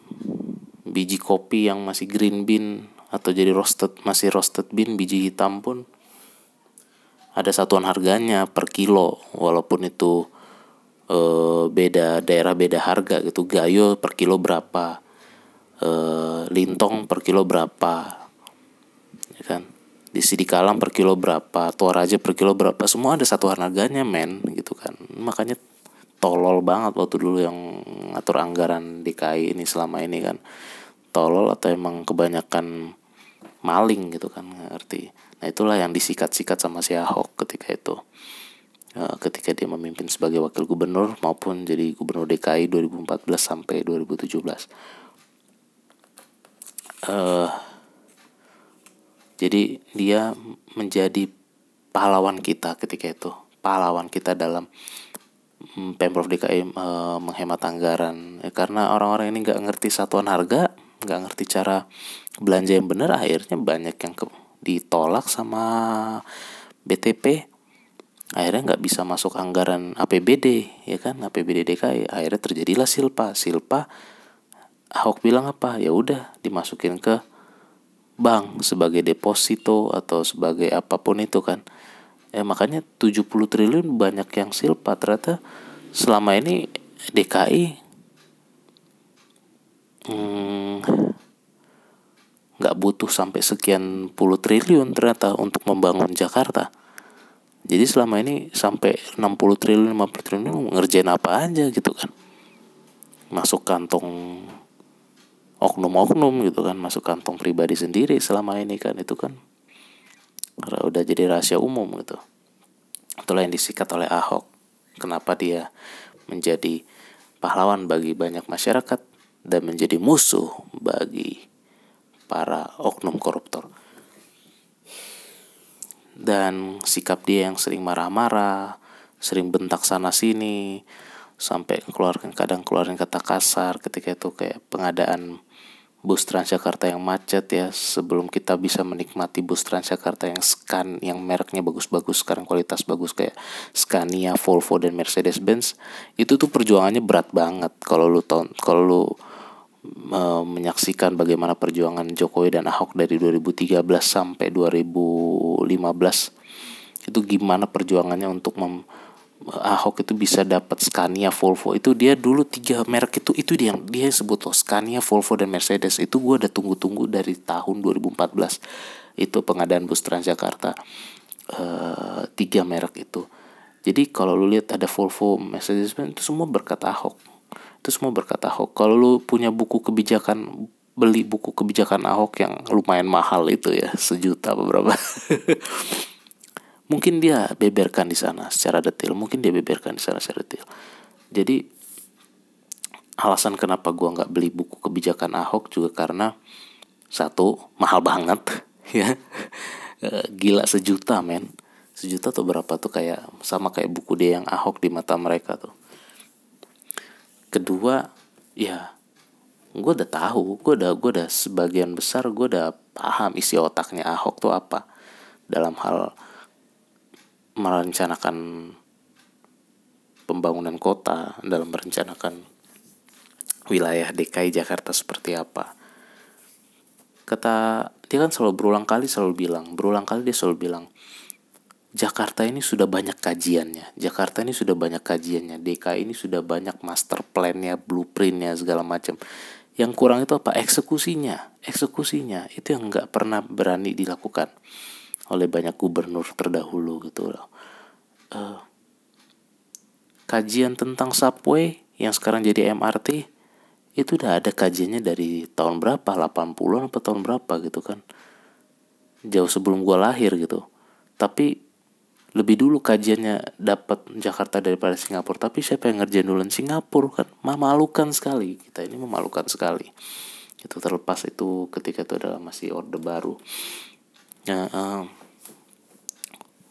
biji kopi yang masih green bean atau jadi roasted masih roasted bean biji hitam pun ada satuan harganya per kilo. Walaupun itu e, beda daerah beda harga gitu. Gayo per kilo berapa? E, lintong per kilo berapa? Ya kan? Di Sidikalang per kilo berapa? Toraja per kilo berapa? Semua ada satuan harganya men gitu kan. Makanya tolol banget waktu dulu yang ngatur anggaran DKI ini selama ini kan tolol atau emang kebanyakan maling gitu kan ngerti. Nah itulah yang disikat-sikat sama si Ahok ketika itu. Uh, ketika dia memimpin sebagai wakil gubernur maupun jadi gubernur DKI 2014 sampai 2017 uh, jadi dia menjadi pahlawan kita ketika itu. Pahlawan kita dalam mm, pemprov DKI uh, eh, menghemat anggaran. Ya, karena orang-orang ini nggak ngerti satuan harga nggak ngerti cara belanja yang benar akhirnya banyak yang ke, ditolak sama BTP akhirnya nggak bisa masuk anggaran APBD ya kan? APBD DKI akhirnya terjadilah silpa. Silpa Ahok bilang apa? Ya udah dimasukin ke bank sebagai deposito atau sebagai apa pun itu kan. Ya makanya 70 triliun banyak yang silpa. Ternyata selama ini DKI nggak hmm, butuh sampai sekian puluh triliun ternyata untuk membangun Jakarta. Jadi selama ini sampai 60 triliun 50 triliun ngerjain apa aja gitu kan. Masuk kantong oknum-oknum gitu kan masuk kantong pribadi sendiri selama ini kan itu kan udah jadi rahasia umum gitu. Itulah yang disikat oleh Ahok. Kenapa dia menjadi pahlawan bagi banyak masyarakat dan menjadi musuh bagi para oknum koruptor. Dan sikap dia yang sering marah-marah sering bentak sana sini sampai keluarkan kadang keluarin kata kasar ketika itu kayak pengadaan bus Transjakarta yang macet ya sebelum kita bisa menikmati bus Transjakarta yang scan yang mereknya bagus-bagus sekarang kualitas bagus kayak Scania, Volvo dan Mercedes Benz itu tuh perjuangannya berat banget. Kalau lu kalau lu e, menyaksikan bagaimana perjuangan Jokowi dan Ahok dari 2013 sampai 2015 itu gimana perjuangannya untuk mem Ahok itu bisa dapat Scania, Volvo. Itu dia dulu tiga merek itu itu dia yang dia sebut loh Scania, Volvo dan Mercedes. Itu gue udah tunggu-tunggu dari tahun 2014 itu pengadaan bus Transjakarta. Uh, tiga merek itu. Jadi kalau lu lihat ada Volvo, Mercedes itu semua berkat Ahok itu semua berkat Ahok. Kalau lu punya buku kebijakan beli buku kebijakan Ahok yang lumayan mahal itu ya sejuta beberapa mungkin dia beberkan di sana secara detail mungkin dia beberkan di sana secara detail. Jadi alasan kenapa gua nggak beli buku kebijakan Ahok juga karena satu mahal banget ya. E, gila sejuta men. Sejuta tuh berapa tuh kayak sama kayak buku dia yang Ahok di mata mereka tuh kedua ya gue udah tahu gue udah gue udah sebagian besar gue udah paham isi otaknya Ahok tuh apa dalam hal merencanakan pembangunan kota, dalam merencanakan wilayah DKI Jakarta seperti apa. Kata dia kan selalu berulang kali selalu bilang, berulang kali dia selalu bilang, Jakarta ini sudah banyak kajiannya, Jakarta ini sudah banyak kajiannya, DKI ini sudah banyak master plan-nya, blueprint-nya segala macam. Yang kurang itu apa? Eksekusinya, eksekusinya. Itu yang nggak pernah berani dilakukan oleh banyak gubernur terdahulu gitu. Loh. Uh, kajian tentang subway yang sekarang jadi MRT itu udah ada kajiannya dari tahun berapa? 80-an atau tahun berapa gitu kan? Jauh sebelum gua lahir gitu. Tapi lebih dulu kajiannya dapat Jakarta daripada Singapura tapi siapa yang ngerjain duluan? Singapura kan? Memalukan sekali. Kita ini memalukan sekali. Itu terlepas itu ketika itu adalah masih orde baru. Nah, uh,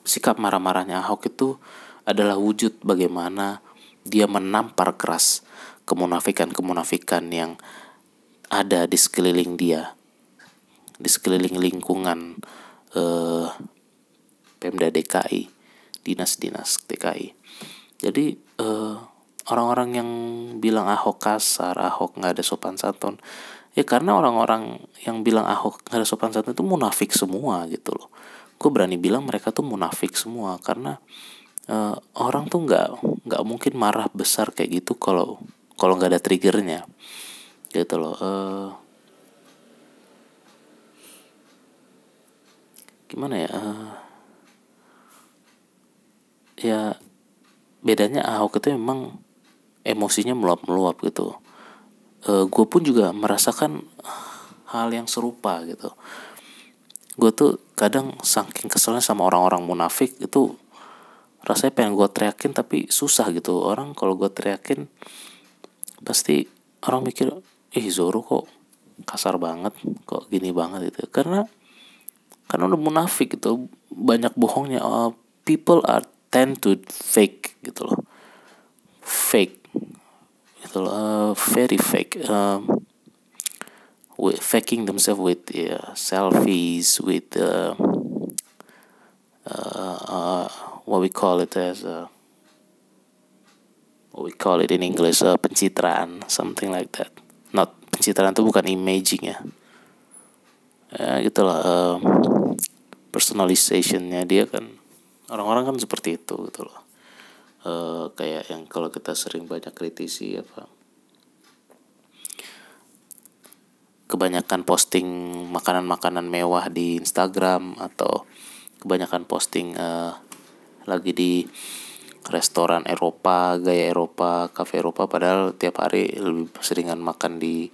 sikap marah-marahnya Ahok itu adalah wujud bagaimana dia menampar keras kemunafikan-kemunafikan yang ada di sekeliling dia, di sekeliling lingkungan eh, Pemda DKI, dinas-dinas DKI. Jadi eh, orang-orang yang bilang Ahok kasar, Ahok nggak ada sopan santun, ya karena orang-orang yang bilang Ahok nggak ada sopan santun itu munafik semua gitu loh gue berani bilang mereka tuh munafik semua karena uh, orang tuh nggak nggak mungkin marah besar kayak gitu kalau kalau nggak ada triggernya gitu loh uh, gimana ya uh, ya bedanya Ahok itu memang emosinya meluap-meluap gitu. Uh, gue pun juga merasakan hal yang serupa gitu. Gue tuh kadang saking keselnya sama orang-orang munafik itu rasanya pengen gue teriakin tapi susah gitu. Orang kalau gue teriakin pasti orang mikir ih Zoro kok kasar banget kok gini banget gitu. Karena karena udah munafik gitu banyak bohongnya uh, people are tend to fake gitu loh. Fake gitu loh. Uh, very fake. Uh, with faking themselves with uh, selfies with uh, uh, uh, what we call it as uh, what we call it in English uh, pencitraan something like that. Not pencitraan itu bukan imaging ya. Ya gitulah uh, personalizationnya dia kan orang-orang kan seperti itu gitu loh uh, kayak yang kalau kita sering banyak kritisi apa kebanyakan posting makanan-makanan mewah di Instagram atau kebanyakan posting uh, lagi di restoran Eropa, gaya Eropa, kafe Eropa padahal tiap hari lebih seringan makan di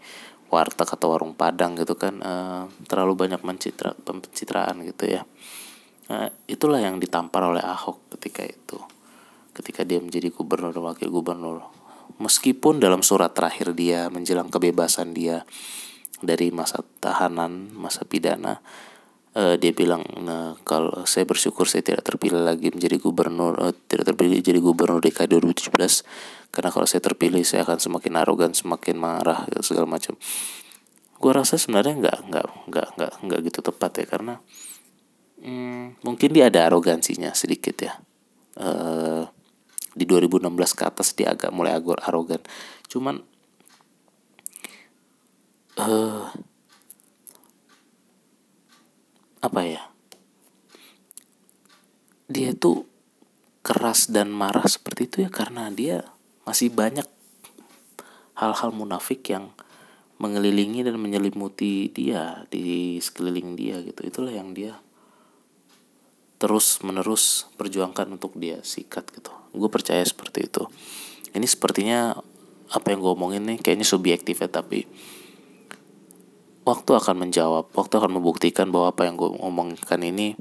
warteg atau warung Padang gitu kan uh, terlalu banyak mencitra pencitraan gitu ya. Uh, itulah yang ditampar oleh Ahok ketika itu. Ketika dia menjadi gubernur dan wakil gubernur. Meskipun dalam surat terakhir dia menjelang kebebasan dia dari masa tahanan, masa pidana, uh, dia bilang nah, kalau saya bersyukur saya tidak terpilih lagi menjadi gubernur uh, tidak terpilih jadi gubernur DKI 2017 karena kalau saya terpilih saya akan semakin arogan semakin marah segala macam gue rasa sebenarnya nggak nggak nggak nggak nggak gitu tepat ya karena hmm, mungkin dia ada arogansinya sedikit ya. Uh, di 2016 ke atas dia agak mulai agor arogan. Cuman uh, apa ya? Dia itu keras dan marah seperti itu ya karena dia masih banyak hal-hal munafik yang mengelilingi dan menyelimuti dia di sekeliling dia gitu. Itulah yang dia terus menerus perjuangkan untuk dia sikat gitu. Gue percaya seperti itu. Ini sepertinya apa yang gue omongin nih kayaknya subjektif ya tapi waktu akan menjawab waktu akan membuktikan bahwa apa yang gue omongkan ini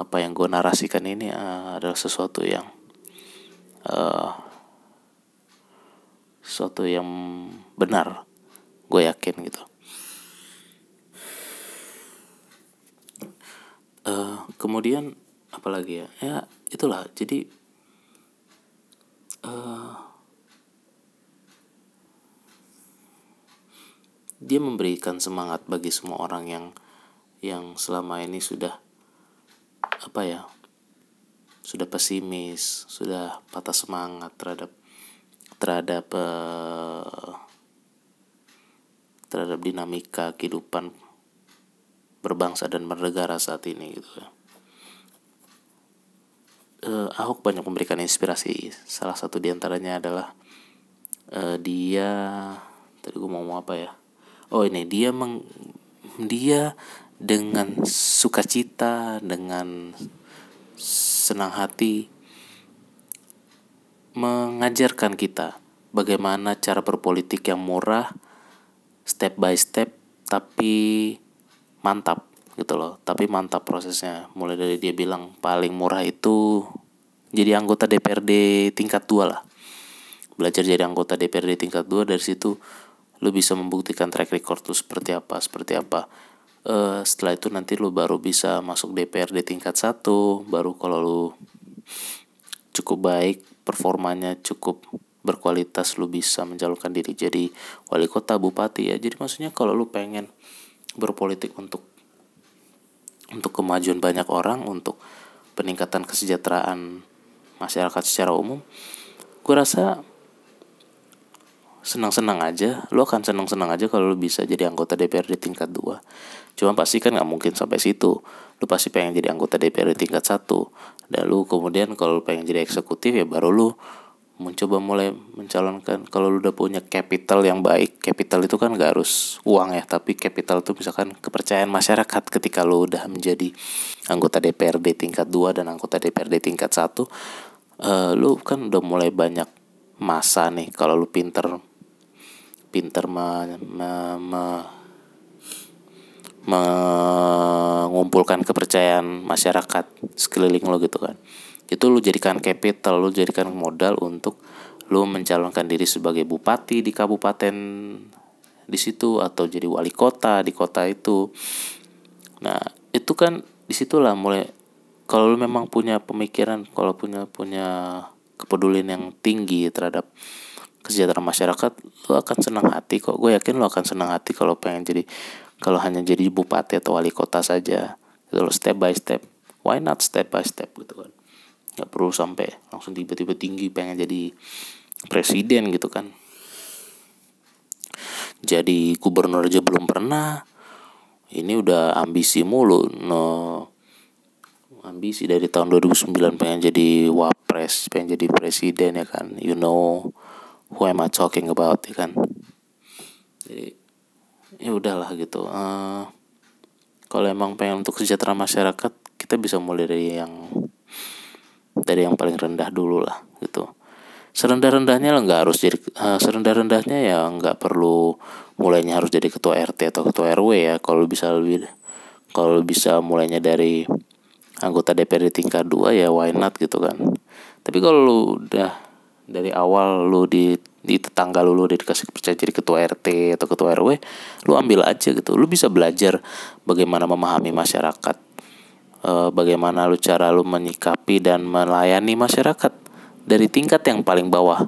apa yang gue narasikan ini uh, adalah sesuatu yang uh, sesuatu yang benar gue yakin gitu uh, kemudian apalagi ya? Ya itulah. Jadi uh, dia memberikan semangat bagi semua orang yang yang selama ini sudah apa ya sudah pesimis sudah patah semangat terhadap terhadap uh, terhadap dinamika kehidupan berbangsa dan bernegara saat ini gitu ya. Uh, Ahok banyak memberikan inspirasi. Salah satu di antaranya adalah uh, dia tadi gue mau ngomong apa ya? oh ini dia meng dia dengan sukacita dengan senang hati mengajarkan kita bagaimana cara berpolitik yang murah step by step tapi mantap gitu loh. Tapi mantap prosesnya. Mulai dari dia bilang paling murah itu jadi anggota DPRD tingkat dua lah. Belajar jadi anggota DPRD tingkat dua dari situ lu bisa membuktikan track record lu seperti apa seperti apa. Uh, setelah itu nanti lu baru bisa masuk DPRD tingkat satu baru kalau lu cukup baik performanya cukup berkualitas lu bisa mencalonkan diri jadi wali kota bupati ya. Jadi maksudnya kalau lu pengen berpolitik untuk untuk kemajuan banyak orang untuk peningkatan kesejahteraan masyarakat secara umum gue rasa senang-senang aja. Lo akan senang-senang aja kalau lo bisa jadi anggota DPRD tingkat 2 cuma pasti kan nggak mungkin sampai situ. Lo pasti pengen jadi anggota DPRD tingkat satu. Dan lo kemudian kalau lo pengen jadi eksekutif ya baru lo mencoba mulai mencalonkan kalau lo udah punya capital yang baik capital itu kan gak harus uang ya tapi capital itu misalkan kepercayaan masyarakat ketika lo udah menjadi anggota DPRD tingkat 2 dan anggota DPRD tingkat satu uh, lo kan udah mulai banyak masa nih kalau lu pinter pinter me, me, me, mengumpulkan kepercayaan masyarakat sekeliling lo gitu kan itu lu jadikan capital lu jadikan modal untuk lu mencalonkan diri sebagai bupati di kabupaten di situ atau jadi wali kota di kota itu. Nah itu kan di situlah mulai kalau lu memang punya pemikiran kalau punya punya kepedulian yang tinggi terhadap kesejahteraan masyarakat lo akan senang hati kok. Gue yakin lo akan senang hati kalau pengen jadi kalau hanya jadi bupati atau wali kota saja. Gitu lo step by step. Why not step by step gitu kan nggak perlu sampai langsung tiba-tiba tinggi pengen jadi presiden gitu kan. Jadi gubernur aja belum pernah. Ini udah ambisi mulu no ambisi dari tahun 2009 pengen jadi wapres pengen jadi presiden ya kan. You know who am I talking about ya kan. Jadi ya udahlah gitu. Uh, kalau emang pengen untuk sejahtera masyarakat kita bisa mulai dari yang dari yang paling rendah dulu lah gitu. Serendah-rendahnya nggak harus jadi uh, serendah-rendahnya ya nggak perlu mulainya harus jadi ketua RT atau ketua RW ya. Kalau bisa lebih kalau bisa mulainya dari anggota DPRD tingkat 2 ya why not gitu kan. Tapi kalau lu udah dari awal lu di di tetangga lu lu dikasih percaya jadi ketua RT atau ketua RW lu ambil aja gitu. Lu bisa belajar bagaimana memahami masyarakat e, bagaimana lu cara lu menyikapi dan melayani masyarakat dari tingkat yang paling bawah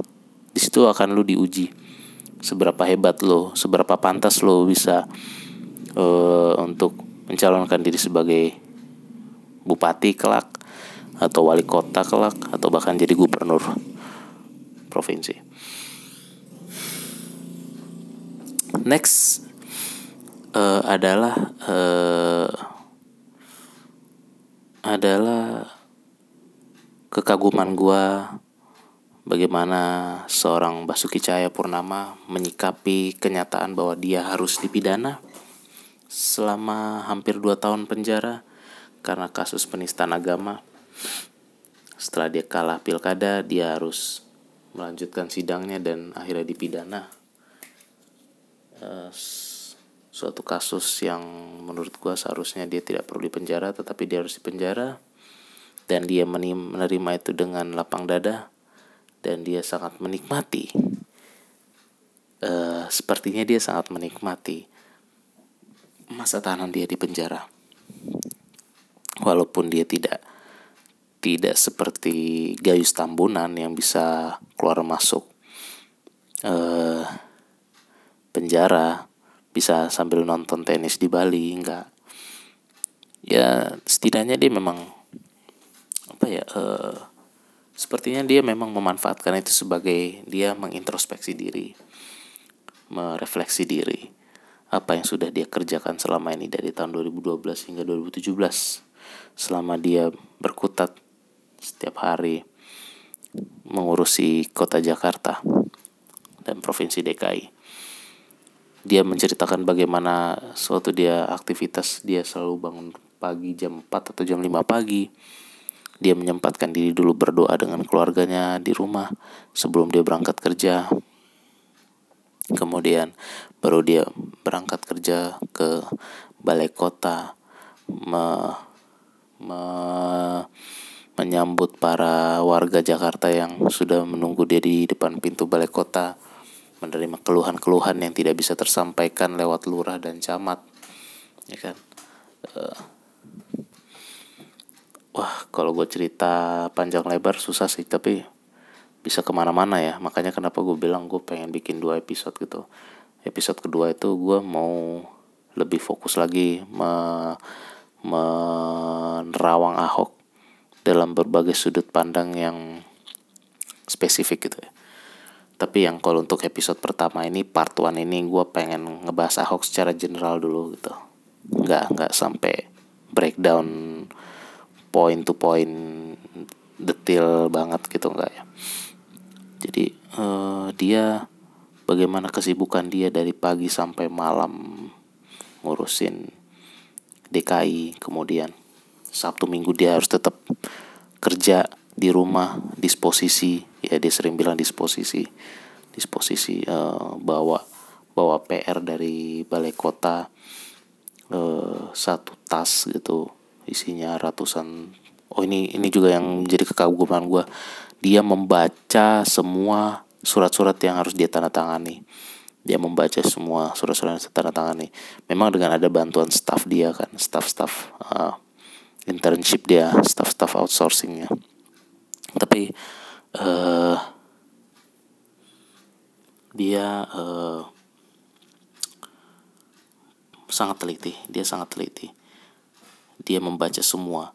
di situ akan lu diuji seberapa hebat lo seberapa pantas lo bisa e, untuk mencalonkan diri sebagai bupati kelak atau wali kota kelak atau bahkan jadi gubernur provinsi. Next uh, adalah uh, adalah kekaguman gue bagaimana seorang Basuki Cahaya Purnama menyikapi kenyataan bahwa dia harus dipidana selama hampir dua tahun penjara karena kasus penistaan agama. Setelah dia kalah pilkada, dia harus melanjutkan sidangnya dan akhirnya dipidana. Uh, suatu kasus yang menurut gua seharusnya dia tidak perlu dipenjara, tetapi dia harus dipenjara dan dia menerima itu dengan lapang dada dan dia sangat menikmati. Uh, sepertinya dia sangat menikmati masa tahanan dia di penjara, walaupun dia tidak tidak seperti Gayus Tambunan yang bisa keluar masuk uh, penjara bisa sambil nonton tenis di Bali enggak ya setidaknya dia memang apa ya uh, sepertinya dia memang memanfaatkan itu sebagai dia mengintrospeksi diri merefleksi diri apa yang sudah dia kerjakan selama ini dari tahun 2012 hingga 2017 selama dia berkutat setiap hari mengurusi kota Jakarta dan provinsi DKI. Dia menceritakan bagaimana suatu dia aktivitas dia selalu bangun pagi jam 4 atau jam 5 pagi. Dia menyempatkan diri dulu berdoa dengan keluarganya di rumah sebelum dia berangkat kerja. Kemudian baru dia berangkat kerja ke balai kota me, me, menyambut para warga Jakarta yang sudah menunggu dia di depan pintu balai kota, menerima keluhan-keluhan yang tidak bisa tersampaikan lewat lurah dan camat, ya kan? Uh, wah, kalau gue cerita panjang lebar susah sih, tapi bisa ke mana-mana ya. Makanya kenapa gue bilang gue pengen bikin dua episode gitu. Episode kedua itu gue mau lebih fokus lagi me menerawang Ahok dalam berbagai sudut pandang yang spesifik gitu ya. Tapi yang kalau untuk episode pertama ini part one ini gue pengen ngebahas Ahok secara general dulu gitu. Nggak nggak sampai breakdown point to point detail banget gitu enggak ya. Jadi uh, dia bagaimana kesibukan dia dari pagi sampai malam ngurusin DKI kemudian Sabtu Minggu dia harus tetap kerja di rumah disposisi. Ya dia sering bilang disposisi. Disposisi uh, bawa bawa PR dari balai kota uh, satu tas gitu. Isinya ratusan. Oh ini ini juga yang menjadi kekaguman gue dia membaca semua surat-surat yang harus dia tanda tangani dia membaca semua surat-surat yang tanda tangani memang dengan ada bantuan staff dia kan staff-staff uh, internship dia staff-staff outsourcingnya tapi uh, dia uh, sangat teliti dia sangat teliti. Dia membaca semua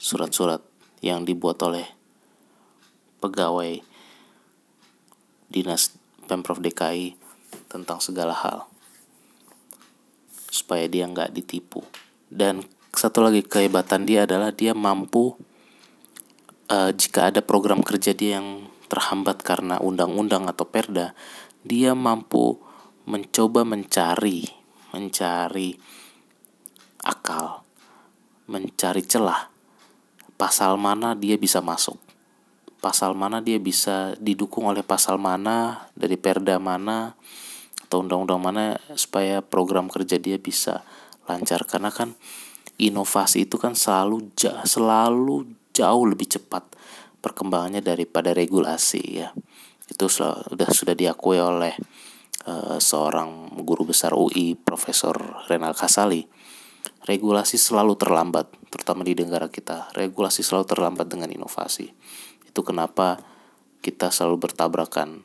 surat-surat yang dibuat oleh pegawai dinas pemprov DKI tentang segala hal supaya dia nggak ditipu. Dan satu lagi kehebatan dia adalah dia mampu uh, jika ada program kerja dia yang terhambat karena undang-undang atau perda, dia mampu mencoba mencari mencari akal mencari celah. Pasal mana dia bisa masuk? Pasal mana dia bisa didukung oleh pasal mana dari perda mana atau undang-undang mana supaya program kerja dia bisa lancar? Karena kan inovasi itu kan selalu selalu jauh lebih cepat perkembangannya daripada regulasi ya. Itu sudah sudah diakui oleh uh, seorang guru besar UI Profesor Renal Kasali. Regulasi selalu terlambat terutama di negara kita. Regulasi selalu terlambat dengan inovasi. Itu kenapa kita selalu bertabrakan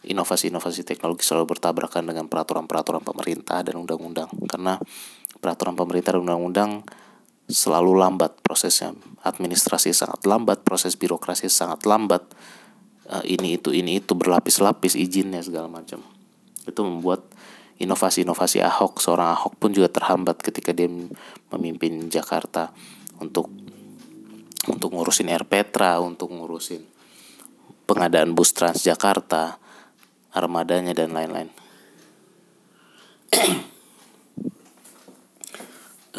inovasi-inovasi teknologi selalu bertabrakan dengan peraturan-peraturan pemerintah dan undang-undang. Karena peraturan pemerintah dan undang-undang selalu lambat prosesnya administrasi sangat lambat proses birokrasi sangat lambat uh, ini itu ini itu berlapis-lapis izinnya segala macam itu membuat inovasi-inovasi Ahok seorang Ahok pun juga terhambat ketika dia memimpin Jakarta untuk untuk ngurusin Air Petra, untuk ngurusin pengadaan bus Transjakarta, armadanya dan lain-lain.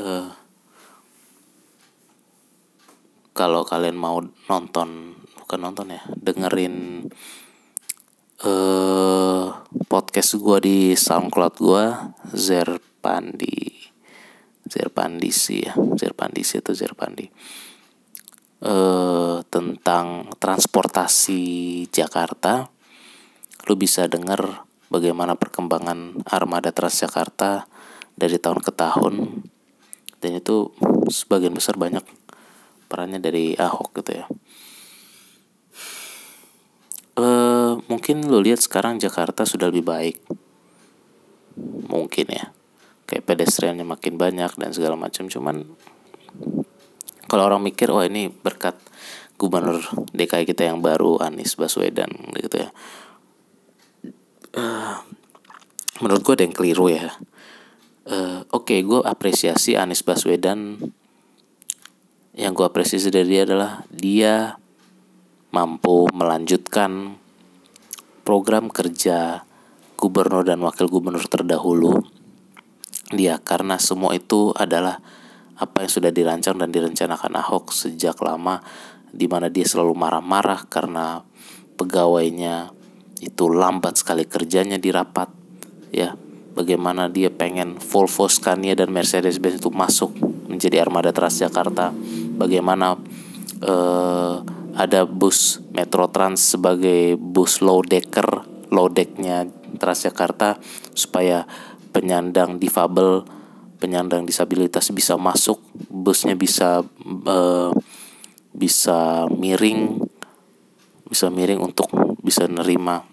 uh, kalau kalian mau nonton bukan nonton ya dengerin uh, podcast gue di SoundCloud gue Zerpandi. Zerpandisi ya Zerpandisi atau Zerpandi. Uh, tentang transportasi Jakarta lu bisa dengar bagaimana perkembangan armada Transjakarta dari tahun ke tahun. Dan itu sebagian besar banyak perannya dari Ahok gitu ya. Uh, mungkin lu lihat sekarang Jakarta sudah lebih baik. Mungkin ya. Kayak pedestriannya makin banyak dan segala macam cuman kalau orang mikir oh ini berkat gubernur DKI kita yang baru Anies Baswedan gitu ya. Uh, menurut gue ada yang keliru ya. Uh, oke okay, gue apresiasi Anies Baswedan yang gue apresiasi dari dia adalah dia mampu melanjutkan program kerja gubernur dan wakil gubernur terdahulu. Dia karena semua itu adalah apa yang sudah dirancang dan direncanakan Ahok sejak lama di mana dia selalu marah-marah karena pegawainya itu lambat sekali kerjanya di rapat ya. Bagaimana dia pengen Volvo Scania dan Mercedes-Benz itu masuk menjadi armada Transjakarta. Bagaimana uh, ada bus Metro Trans sebagai bus low decker low decknya Transjakarta supaya penyandang difabel penyandang disabilitas bisa masuk, busnya bisa uh, bisa miring, bisa miring untuk bisa nerima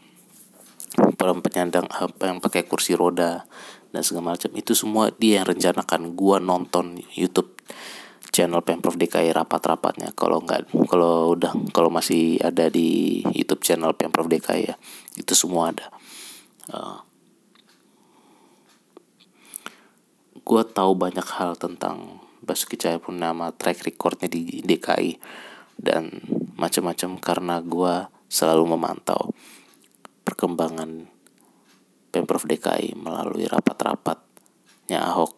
penyandang apa yang pakai kursi roda dan segala macam. Itu semua dia yang rencanakan gua nonton YouTube channel Pemprov DKI rapat-rapatnya. Kalau nggak kalau udah kalau masih ada di YouTube channel Pemprov DKI ya itu semua ada. Uh, gue tahu banyak hal tentang Basuki Cahayapurnama track recordnya di DKI dan macam-macam karena gue selalu memantau perkembangan Pemprov DKI melalui rapat-rapatnya Ahok.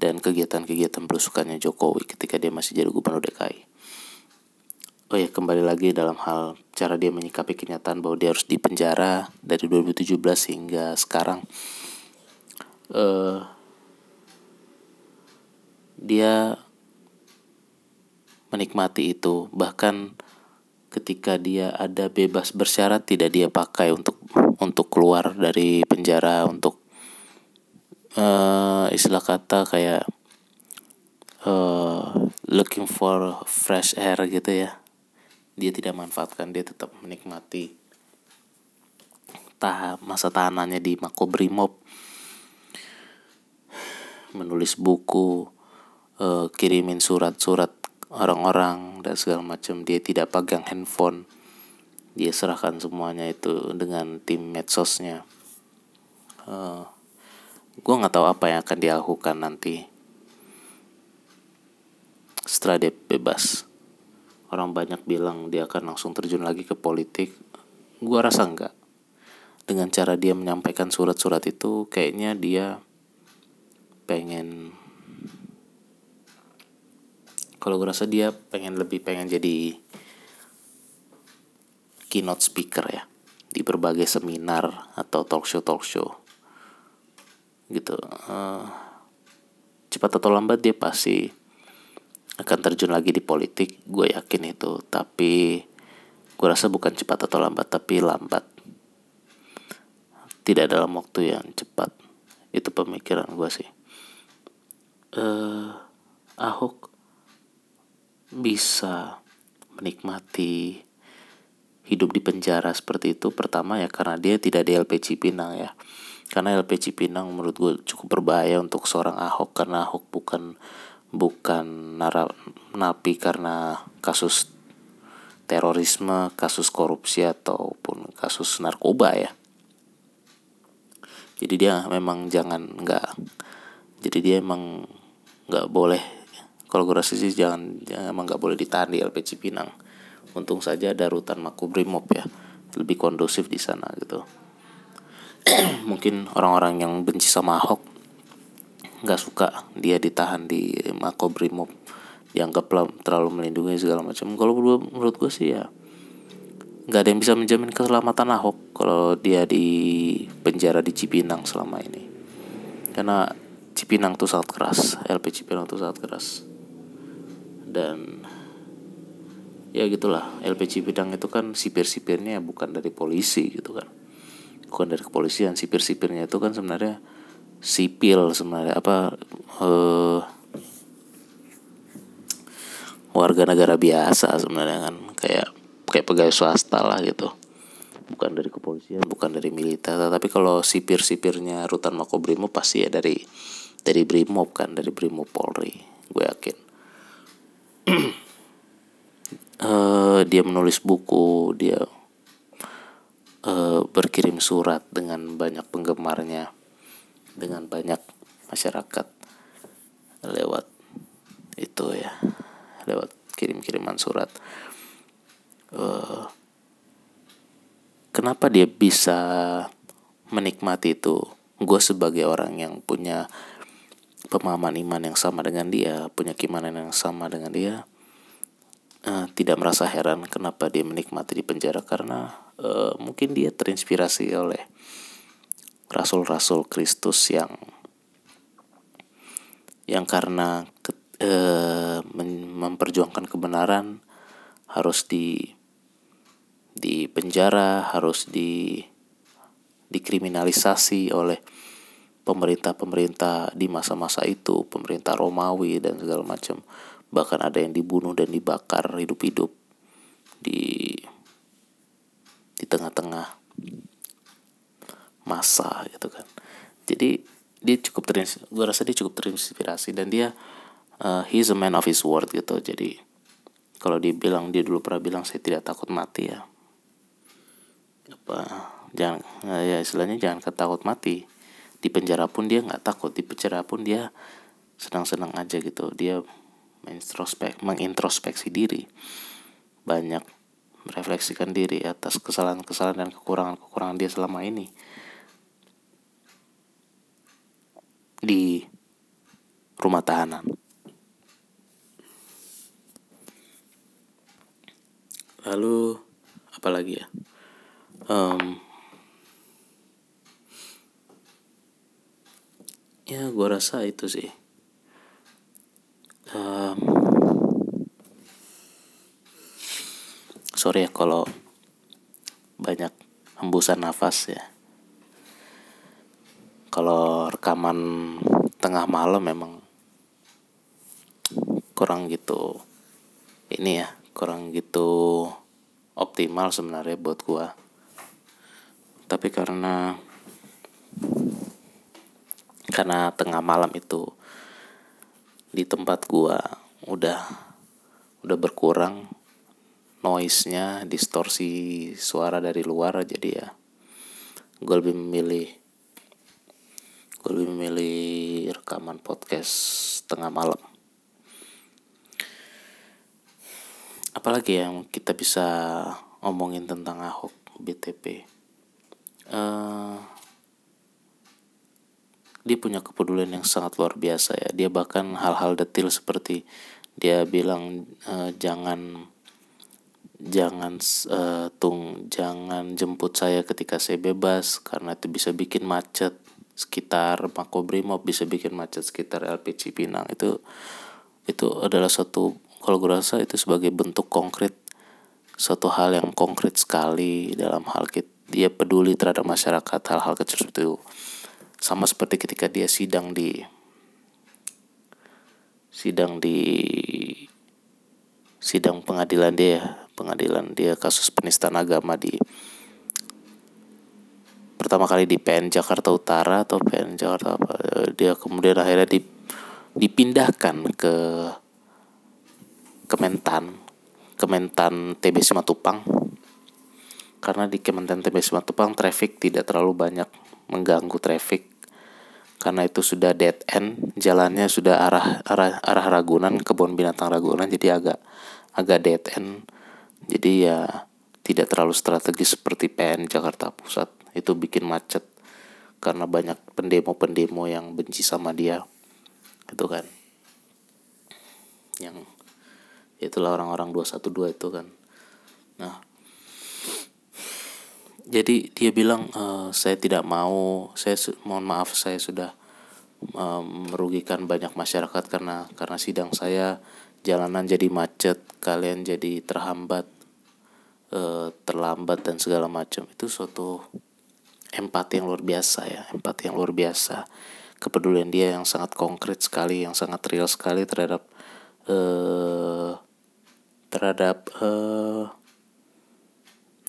Dan kegiatan-kegiatan belusukannya Jokowi ketika dia masih jadi gubernur DKI. Oh ya, kembali lagi dalam hal cara dia menyikapi kenyataan bahwa dia harus dipenjara dari 2017 hingga sekarang. Uh, dia menikmati itu. Bahkan ketika dia ada bebas bersyarat tidak dia pakai untuk untuk keluar dari penjara untuk uh, istilah kata kayak uh, looking for fresh air gitu ya. Dia tidak manfaatkan dia tetap menikmati tahap masa tahanannya di Makobrimob. Menulis buku uh, kirimin surat-surat orang-orang dan segala macam dia tidak pegang handphone dia serahkan semuanya itu dengan tim medsosnya. Uh, eh, gue nggak tahu apa yang akan dia lakukan nanti setelah dia bebas. Orang banyak bilang dia akan langsung terjun lagi ke politik. Gue rasa enggak dengan cara dia menyampaikan surat-surat itu kayaknya dia pengen kalau gue rasa dia pengen lebih pengen jadi keynote speaker ya di berbagai seminar atau talk show talk show. Gitu. Uh, cepat atau lambat dia pasti akan terjun lagi di politik gue yakin itu. Tapi gue rasa bukan cepat atau lambat tapi lambat. Tidak dalam waktu yang cepat. Itu pemikiran gue sih. Uh, Ahok bisa menikmati hidup di penjara seperti itu pertama ya karena dia tidak di LP Cipinang ya karena LP Cipinang menurut gue cukup berbahaya untuk seorang Ahok karena Ahok bukan bukan nara, napi karena kasus terorisme, kasus korupsi ataupun kasus narkoba ya. Jadi dia memang jangan nggak, jadi dia emang nggak boleh. Kalau gue rasa sih jangan, emang nggak boleh ditahan di LP Cipinang. Untung saja ada rutan Makobrimob ya lebih kondusif di sana gitu. Mungkin orang-orang yang benci sama Ahok nggak suka dia ditahan di Makobrimob dianggap terlalu melindungi segala macam. Kalau menurut gue sih ya nggak ada yang bisa menjamin keselamatan Ahok kalau dia di penjara di Cipinang selama ini. Karena Cipinang tuh sangat keras LP Cipinang tuh sangat keras dan ya gitulah LPG Bidang itu kan sipir-sipirnya bukan dari polisi gitu kan. Bukan dari kepolisian sipir-sipirnya itu kan sebenarnya sipil sebenarnya apa uh, warga negara biasa sebenarnya kan. Kayak kayak pegawai swasta lah gitu. Bukan dari kepolisian bukan dari militer. Tapi kalau sipir-sipirnya rutan makobrimob pasti ya dari dari brimob kan dari brimob polri gue yakin uh, dia menulis buku dia uh, berkirim surat dengan banyak penggemarnya dengan banyak masyarakat lewat itu ya lewat kirim-kiriman surat. Uh, kenapa dia bisa menikmati itu? Gue sebagai orang yang punya pemahaman iman yang sama dengan dia punya keimanan yang sama dengan dia uh, tidak merasa heran kenapa dia menikmati di penjara karena uh, mungkin dia terinspirasi oleh rasul-rasul Kristus yang yang karena ke, uh, memperjuangkan kebenaran harus di di penjara harus di dikriminalisasi oleh pemerintah-pemerintah di masa-masa itu pemerintah Romawi dan segala macam. Bahkan ada yang dibunuh dan dibakar hidup-hidup di di tengah-tengah masa gitu kan. Jadi dia cukup terinspirasi gue rasa dia cukup terinspirasi dan dia uh, he's a man of his word gitu. Jadi kalau dia bilang dia dulu pernah bilang saya tidak takut mati ya. Apa jangan ya istilahnya jangan ketakut mati di penjara pun dia nggak takut di penjara pun dia senang-senang aja gitu dia mengintrospek mengintrospeksi diri banyak merefleksikan diri atas kesalahan-kesalahan dan kekurangan-kekurangan dia selama ini di rumah tahanan. Lalu apa lagi ya? Um, ya gue rasa itu sih. Um, sorry ya kalau banyak hembusan nafas ya. Kalau rekaman tengah malam memang kurang gitu ini ya kurang gitu optimal sebenarnya buat gua. Tapi karena karena tengah malam itu di tempat gua udah udah berkurang noise-nya, distorsi suara dari luar jadi ya gue lebih memilih gue lebih memilih rekaman podcast tengah malam. Apalagi yang kita bisa omongin tentang Ahok BTP uh, dia punya kepedulian yang sangat luar biasa ya. Dia bahkan hal-hal detil seperti dia bilang uh, jangan jangan uh, tung jangan jemput saya ketika saya bebas karena itu bisa bikin macet sekitar Makobrimob bisa bikin macet sekitar LP Cipinang. Itu itu adalah suatu kalau gue rasa itu sebagai bentuk konkret suatu hal yang konkret sekali dalam hal kita, dia peduli terhadap masyarakat hal-hal kecil seperti itu sama seperti ketika dia sidang di sidang di sidang pengadilan dia pengadilan dia kasus penistaan agama di pertama kali di PN Jakarta Utara atau PN Jakarta apa dia kemudian akhirnya di, dipindahkan ke Kementan Kementan TB Simatupang. Karena di Kementan TB Simatupang traffic tidak terlalu banyak mengganggu traffic karena itu sudah dead end jalannya sudah arah arah arah Ragunan kebun binatang Ragunan jadi agak agak dead end. Jadi ya tidak terlalu strategis seperti PN Jakarta Pusat. Itu bikin macet karena banyak pendemo-pendemo yang benci sama dia. Itu kan. Yang itulah orang-orang 212 itu kan. Nah jadi dia bilang e, saya tidak mau saya mohon maaf saya sudah e, merugikan banyak masyarakat karena karena sidang saya. Jalanan jadi macet kalian jadi terhambat e, terlambat dan segala macam. Itu suatu empati yang luar biasa ya empati yang luar biasa. Kepedulian dia yang sangat konkret sekali yang sangat real sekali terhadap uh, terhadap uh,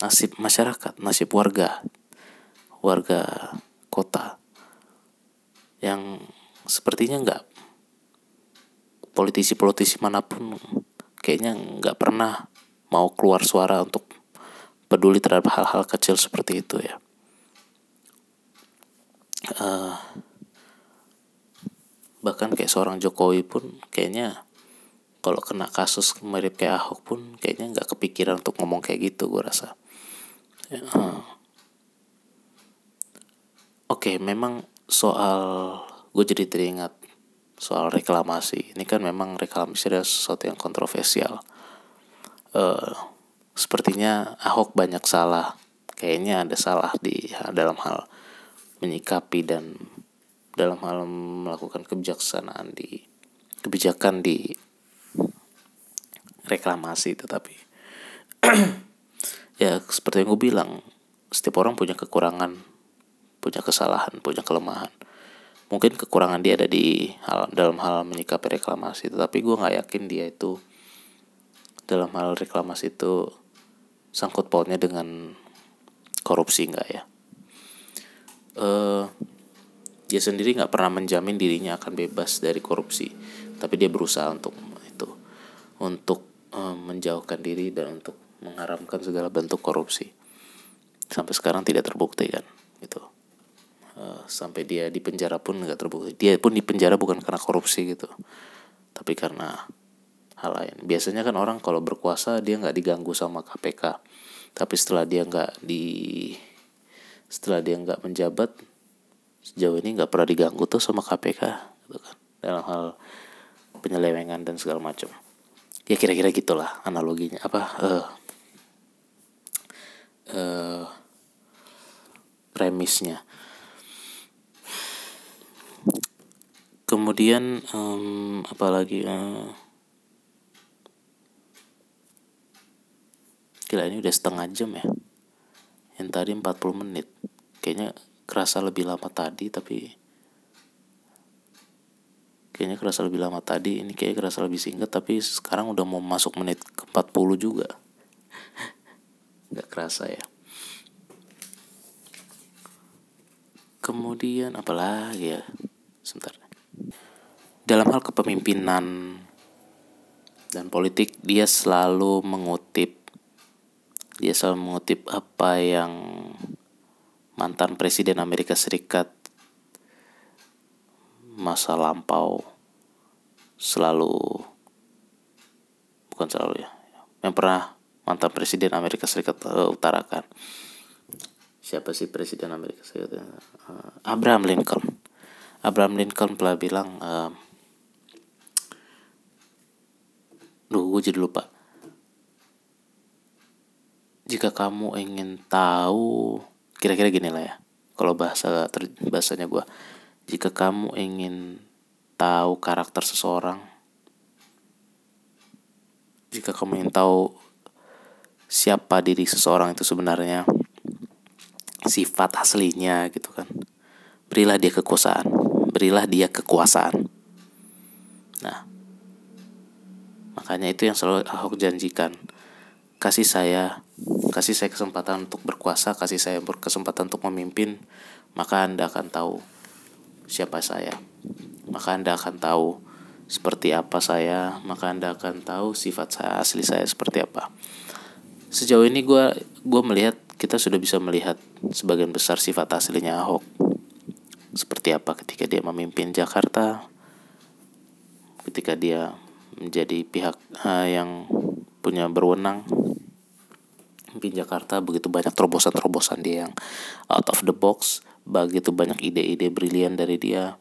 nasib masyarakat nasib warga. Warga kota. Yang sepertinya nggak politisi-politisi mana pun kayaknya nggak pernah mau keluar suara untuk peduli terhadap hal-hal kecil seperti itu ya. Uh, bahkan kayak seorang Jokowi pun kayaknya kalau kena kasus mirip kayak Ahok pun kayaknya nggak kepikiran untuk ngomong kayak gitu gue rasa oke okay, memang soal gue jadi teringat soal reklamasi. Ini kan memang reklamasi adalah sesuatu yang kontroversial. Uh, sepertinya Ahok banyak salah. Kayaknya ada salah di dalam hal menyikapi dan dalam hal melakukan kebijaksanaan di kebijakan di reklamasi tetapi ya seperti yang gue bilang setiap orang punya kekurangan punya kesalahan punya kelemahan. Mungkin kekurangan dia ada di hal dalam hal menyikapi reklamasi tetapi gue nggak yakin dia itu dalam hal reklamasi itu sangkut pautnya dengan korupsi nggak ya. Uh, dia sendiri nggak pernah menjamin dirinya akan bebas dari korupsi tapi dia berusaha untuk itu untuk uh, menjauhkan diri dan untuk mengharamkan segala bentuk korupsi. Sampai sekarang tidak terbukti kan? Itu uh, sampai dia di penjara pun nggak terbukti. Dia pun di penjara bukan karena korupsi gitu. Tapi karena hal lain. Biasanya kan orang kalau berkuasa dia nggak diganggu sama KPK tapi setelah dia nggak di setelah dia nggak menjabat sejauh ini nggak pernah diganggu tuh sama KPK gitu kan? Dalam hal penyelewengan dan segala macam. Ya kira-kira gitulah analoginya. Apa uh, uh, premisnya. Kemudian um, apalagi uh, gila ini udah setengah jam ya. Yang tadi 40 menit. Kayaknya kerasa lebih lama tadi tapi kayaknya kerasa lebih lama tadi. Ini kayak kerasa lebih singkat tapi sekarang udah mau masuk menit ke 40 juga nggak kerasa ya. Kemudian apalagi ya? Sebentar. Dalam hal kepemimpinan dan politik dia selalu mengutip dia selalu mengutip apa yang mantan presiden Amerika Serikat masa lampau selalu bukan selalu ya yang pernah mantan presiden Amerika Serikat uh, utarakan. Siapa sih presiden Amerika Serikat? Uh, Abraham Lincoln. Abraham Lincoln pernah bilang uh, Duh, gue jadi lupa. Jika kamu ingin tahu kira-kira gini lah ya kalau bahasa ter, bahasanya gue jika kamu ingin tahu karakter seseorang jika kamu ingin tahu siapa diri seseorang itu sebenarnya? Sifat aslinya gitu kan. Berilah dia kekuasaan. Berilah dia kekuasaan. Nah makanya itu yang selalu Ahok janjikan. Kasih saya kasih saya kesempatan untuk berkuasa kasih saya berkesempatan untuk memimpin maka anda akan tahu siapa saya. Maka anda akan tahu seperti apa saya maka anda akan tahu sifat saya asli saya seperti apa sejauh ini gue gue melihat kita sudah bisa melihat sebagian besar sifat aslinya Ahok. Seperti apa ketika dia memimpin Jakarta ketika dia menjadi pihak uh, yang punya berwenang memimpin Jakarta begitu banyak terobosan-terobosan dia yang out of the box begitu banyak ide-ide brilian dari dia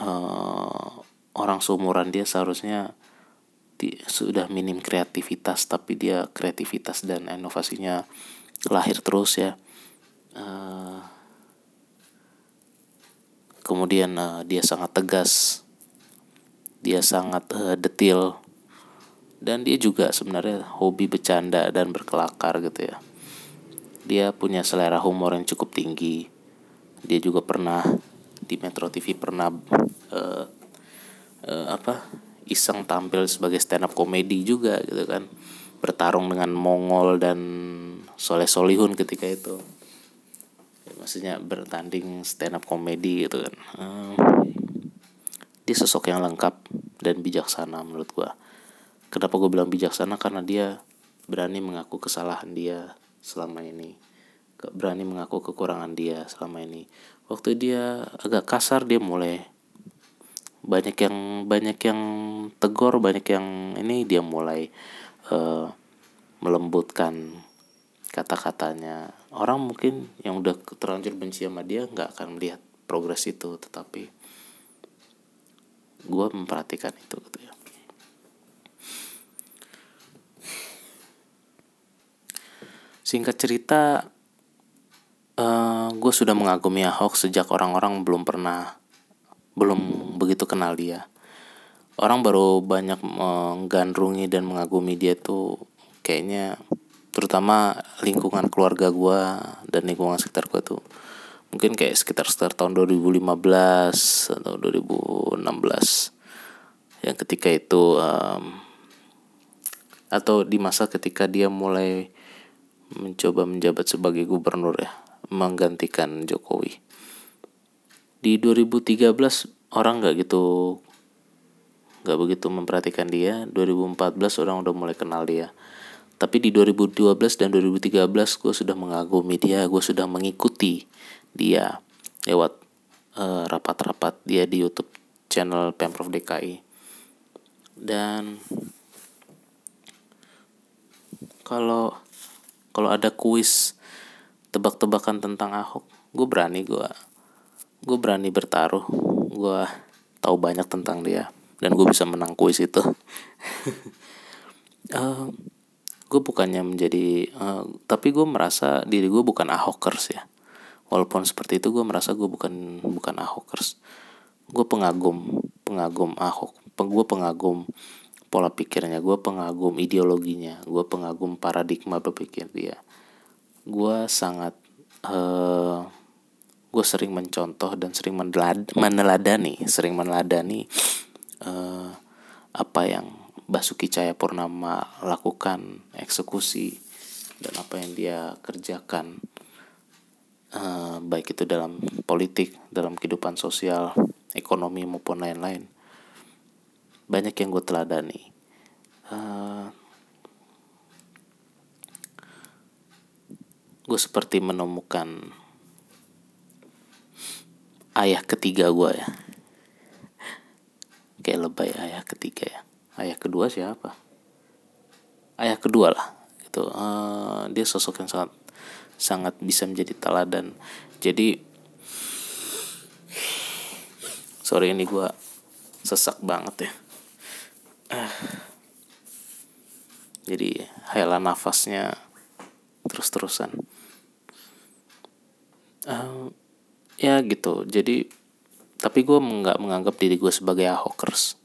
uh, orang seumuran dia seharusnya sudah minim kreativitas tapi dia kreativitas dan inovasinya lahir terus ya. Uh, kemudian uh, dia sangat tegas. Dia sangat uh, detil. Dan dia juga sebenarnya hobi bercanda dan berkelakar gitu ya. Dia punya selera humor yang cukup tinggi. Dia juga pernah di Metro TV pernah uh, uh, apa iseng tampil sebagai stand up komedi juga gitu kan. Bertarung dengan Mongol dan Soleh Solihun ketika itu. Ya, maksudnya bertanding stand up komedi gitu kan. Uh, dia sosok yang lengkap dan bijaksana menurut gua. Kenapa gue bilang bijaksana? Karena dia berani mengaku kesalahan dia selama ini. Berani mengaku kekurangan dia selama ini. Waktu dia agak kasar dia mulai banyak yang banyak yang tegur banyak yang ini dia mulai uh, melembutkan kata-katanya. Orang mungkin yang udah terlanjur benci sama dia nggak akan melihat progres itu tetapi gue memperhatikan itu gitu ya. Singkat cerita uh, eh, gue sudah mengagumi Ahok sejak orang-orang belum pernah belum begitu kenal dia. Orang baru banyak menggandrungi dan mengagumi dia tuh kayaknya terutama lingkungan keluarga gue dan lingkungan sekitar gue tuh. Mungkin kayak sekitar sekitar tahun 2015 atau 2016 yang ketika itu um, atau di masa ketika dia mulai mencoba menjabat sebagai gubernur ya menggantikan Jokowi. Di 2013 orang nggak gitu nggak begitu memperhatikan dia. 2014 orang udah mulai kenal dia. Tapi di 2012 dan 2013 gue sudah mengagumi dia, gue sudah mengikuti dia lewat rapat rapat-rapat dia di YouTube channel Pemprov DKI. Dan kalau kalau ada kuis tebak-tebakan tentang Ahok gue berani gue gue berani bertaruh. Gue tahu banyak tentang dia dan gue bisa menang kuis itu. Uh, eh, gue bukannya menjadi uh, tapi gue merasa diri gue bukan ahokers ya. Walaupun seperti itu gue merasa gue bukan bukan ahokers gue pengagum pengagum ahok gue pengagum pola pikirnya gue pengagum ideologinya gue pengagum paradigma berpikir dia. Gue sangat uh, gue sering mencontoh dan sering menelad, meneladani sering meneladani uh, apa yang Basuki Cahaya Purnama lakukan eksekusi dan apa yang dia kerjakan uh, baik itu dalam politik dalam kehidupan sosial ekonomi maupun lain-lain. Banyak yang gue teladani. Uh, gue seperti menemukan ayah ketiga gue ya. Kayak lebay ayah ketiga ya. Ayah kedua siapa? Ayah kedua lah gitu. Uh, dia sosok yang sangat sangat bisa menjadi teladan. Jadi sorry ini gue sesak banget ya. Jadi hela nafasnya terus-terusan. Uh, ya gitu. Jadi tapi gue nggak menganggap diri gue sebagai ahokers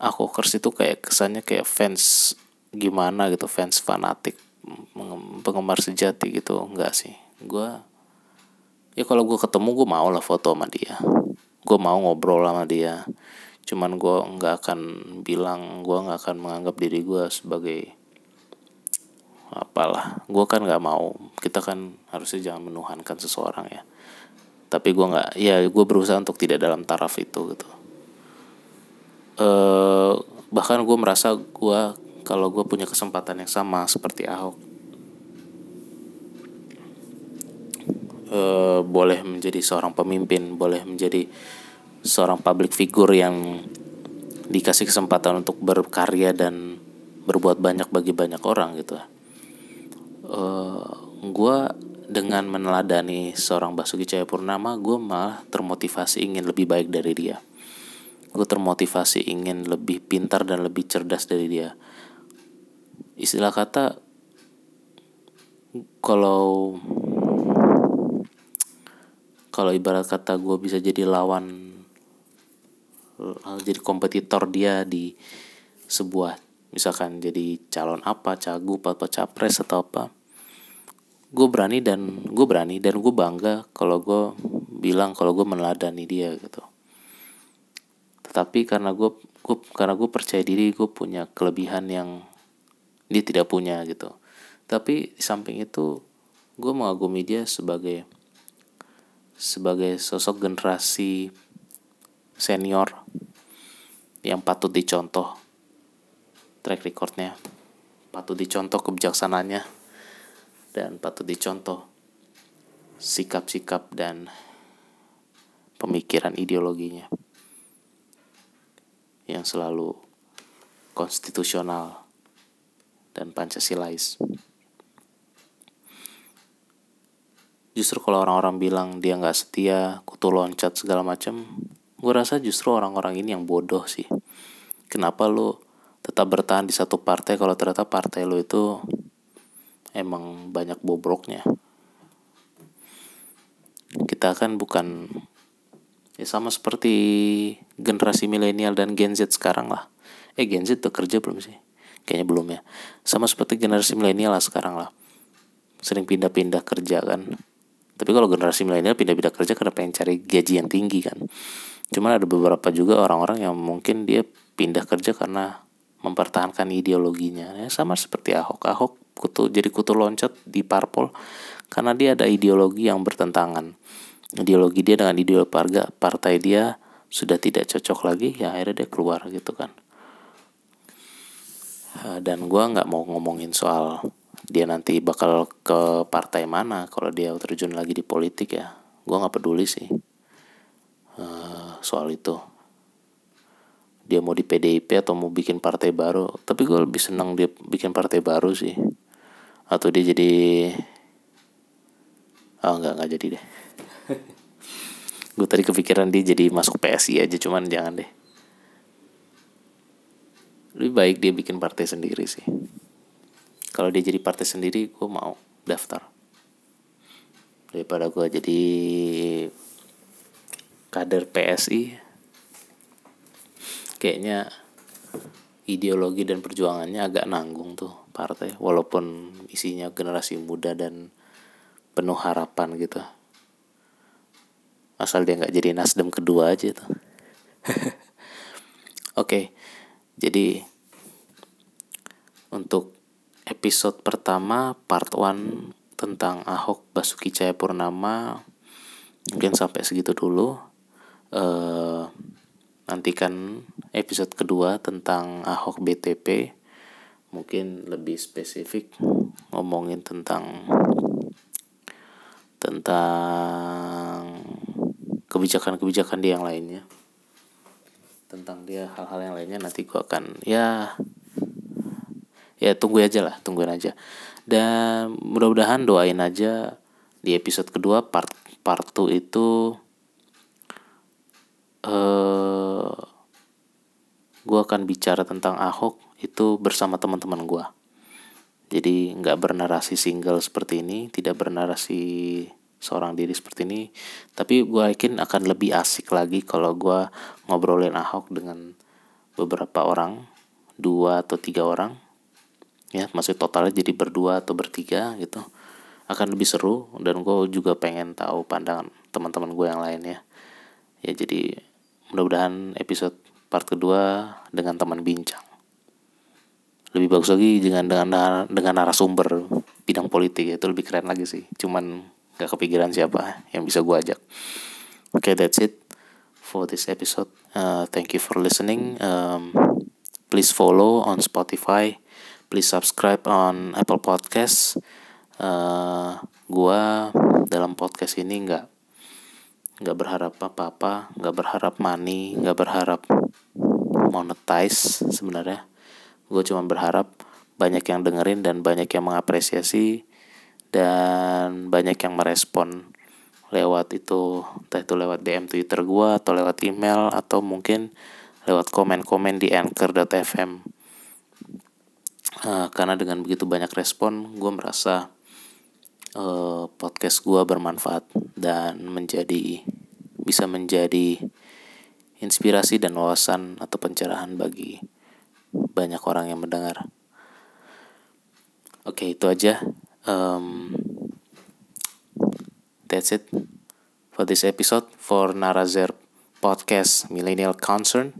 ahokers itu kayak kesannya kayak fans gimana gitu fans fanatik penggemar sejati gitu. Enggak sih. Gue ya kalau gue ketemu gue mau lah foto sama dia. Gue mau ngobrol sama dia. Cuman gue nggak akan bilang gue nggak akan menganggap diri gue sebagai apalah. Gue kan nggak mau. Kita kan harusnya jangan menuhankan seseorang ya tapi gue nggak ya gue berusaha untuk tidak dalam taraf itu gitu. E, bahkan gue merasa gue kalau gue punya kesempatan yang sama seperti Ahok e, boleh menjadi seorang pemimpin boleh menjadi seorang public figure yang dikasih kesempatan untuk berkarya dan berbuat banyak bagi banyak orang gitu. Eh, gue dengan meneladani seorang Basuki Cahayapurnama gue malah termotivasi ingin lebih baik dari dia. Gue termotivasi ingin lebih pintar dan lebih cerdas dari dia. Istilah kata kalau kalau ibarat kata gue bisa jadi lawan jadi kompetitor dia di sebuah misalkan jadi calon apa cagup atau capres atau apa gue berani dan gue berani dan gue bangga kalau gue bilang kalau gue meneladani dia gitu. Tetapi karena gue gue karena gue percaya diri gue punya kelebihan yang dia tidak punya gitu. Tapi di samping itu gue mengagumi dia sebagai sebagai sosok generasi senior yang patut dicontoh. Track recordnya patut dicontoh kebijaksanaannya dan patut dicontoh sikap-sikap dan pemikiran ideologinya yang selalu konstitusional dan pancasilais. Justru kalau orang-orang bilang dia nggak setia, kutu loncat segala macam, gue rasa justru orang-orang ini yang bodoh sih. Kenapa lo tetap bertahan di satu partai kalau ternyata partai lo itu emang banyak bobroknya. Kita kan bukan ya sama seperti generasi milenial dan Gen Z sekarang lah. Eh Gen Z tuh kerja belum sih? Kayaknya belum ya. Sama seperti generasi milenial lah sekarang lah. Sering pindah-pindah kerja kan. Tapi kalau generasi milenial pindah-pindah kerja karena pengen cari gaji yang tinggi kan. Cuman ada beberapa juga orang-orang yang mungkin dia pindah kerja karena mempertahankan ideologinya. Ya sama seperti Ahok. Ahok kutu jadi kutu loncat di parpol karena dia ada ideologi yang bertentangan. Ideologi dia dengan ideologi parga partai dia sudah tidak cocok lagi ya akhirnya dia keluar gitu kan. Eh, dan gue nggak mau ngomongin soal dia nanti bakal ke partai mana kalau dia terjun lagi di politik ya. Gue nggak peduli sih uh, soal itu. Dia mau di PDIP atau mau bikin partai baru tapi gue lebih senang dia bikin partai baru sih atau dia jadi oh nggak nggak jadi deh. Gue tadi kepikiran dia jadi masuk PSI aja cuman jangan deh. Lebih baik dia bikin partai sendiri sih. Kalau dia jadi partai sendiri gue mau daftar. Daripada gue jadi kader PSI kayaknya ideologi dan perjuangannya agak nanggung tuh partai walaupun isinya generasi muda dan penuh harapan gitu. Asal dia nggak jadi nasdem kedua aja tuh. Oke jadi untuk episode pertama part 1 tentang Ahok Basuki Cahayapurnama mungkin sampai segitu dulu. Uh, nantikan episode kedua tentang Ahok BTP mungkin lebih spesifik ngomongin tentang tentang kebijakan-kebijakan dia yang lainnya. Tentang dia hal-hal yang lainnya nanti gua akan ya ya tunggu aja lah tungguin aja. Dan mudah-mudahan doain aja di episode kedua part part 2 itu eh uh, gue akan bicara tentang Ahok itu bersama teman-teman gue jadi nggak bernarasi single seperti ini tidak bernarasi seorang diri seperti ini tapi gue yakin akan lebih asik lagi kalau gue ngobrolin Ahok dengan beberapa orang dua atau tiga orang. Ya masih totalnya jadi berdua atau bertiga gitu. Akan lebih seru dan gue juga pengen tahu pandangan teman-teman gue yang lain ya ya jadi mudah-mudahan episode part kedua dengan teman bincang lebih bagus lagi dengan dengan dengan narasumber bidang politik itu lebih keren lagi sih. Cuman gak kepikiran siapa yang bisa gue ajak. Oke okay, that's it for this episode. Uh, thank you for listening. Um, please follow on Spotify. Please subscribe on Apple Podcasts. Uh, gue dalam podcast ini nggak nggak berharap apa-apa nggak berharap money nggak berharap monetize sebenarnya gue cuma berharap banyak yang dengerin dan banyak yang mengapresiasi dan banyak yang merespon lewat itu entah itu lewat DM Twitter gue atau lewat email atau mungkin lewat komen-komen di anchor.fm uh, eh, karena dengan begitu banyak respon gue merasa uh, podcast gue bermanfaat dan menjadi bisa menjadi inspirasi dan wawasan atau pencerahan bagi banyak orang yang mendengar. Oke, itu aja. Um, that's it for this episode for Narazer Podcast Millennial Concern.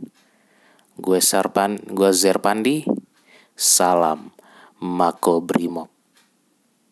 Gue Sarpan, gue Zerpandi. Salam Mako Brimob.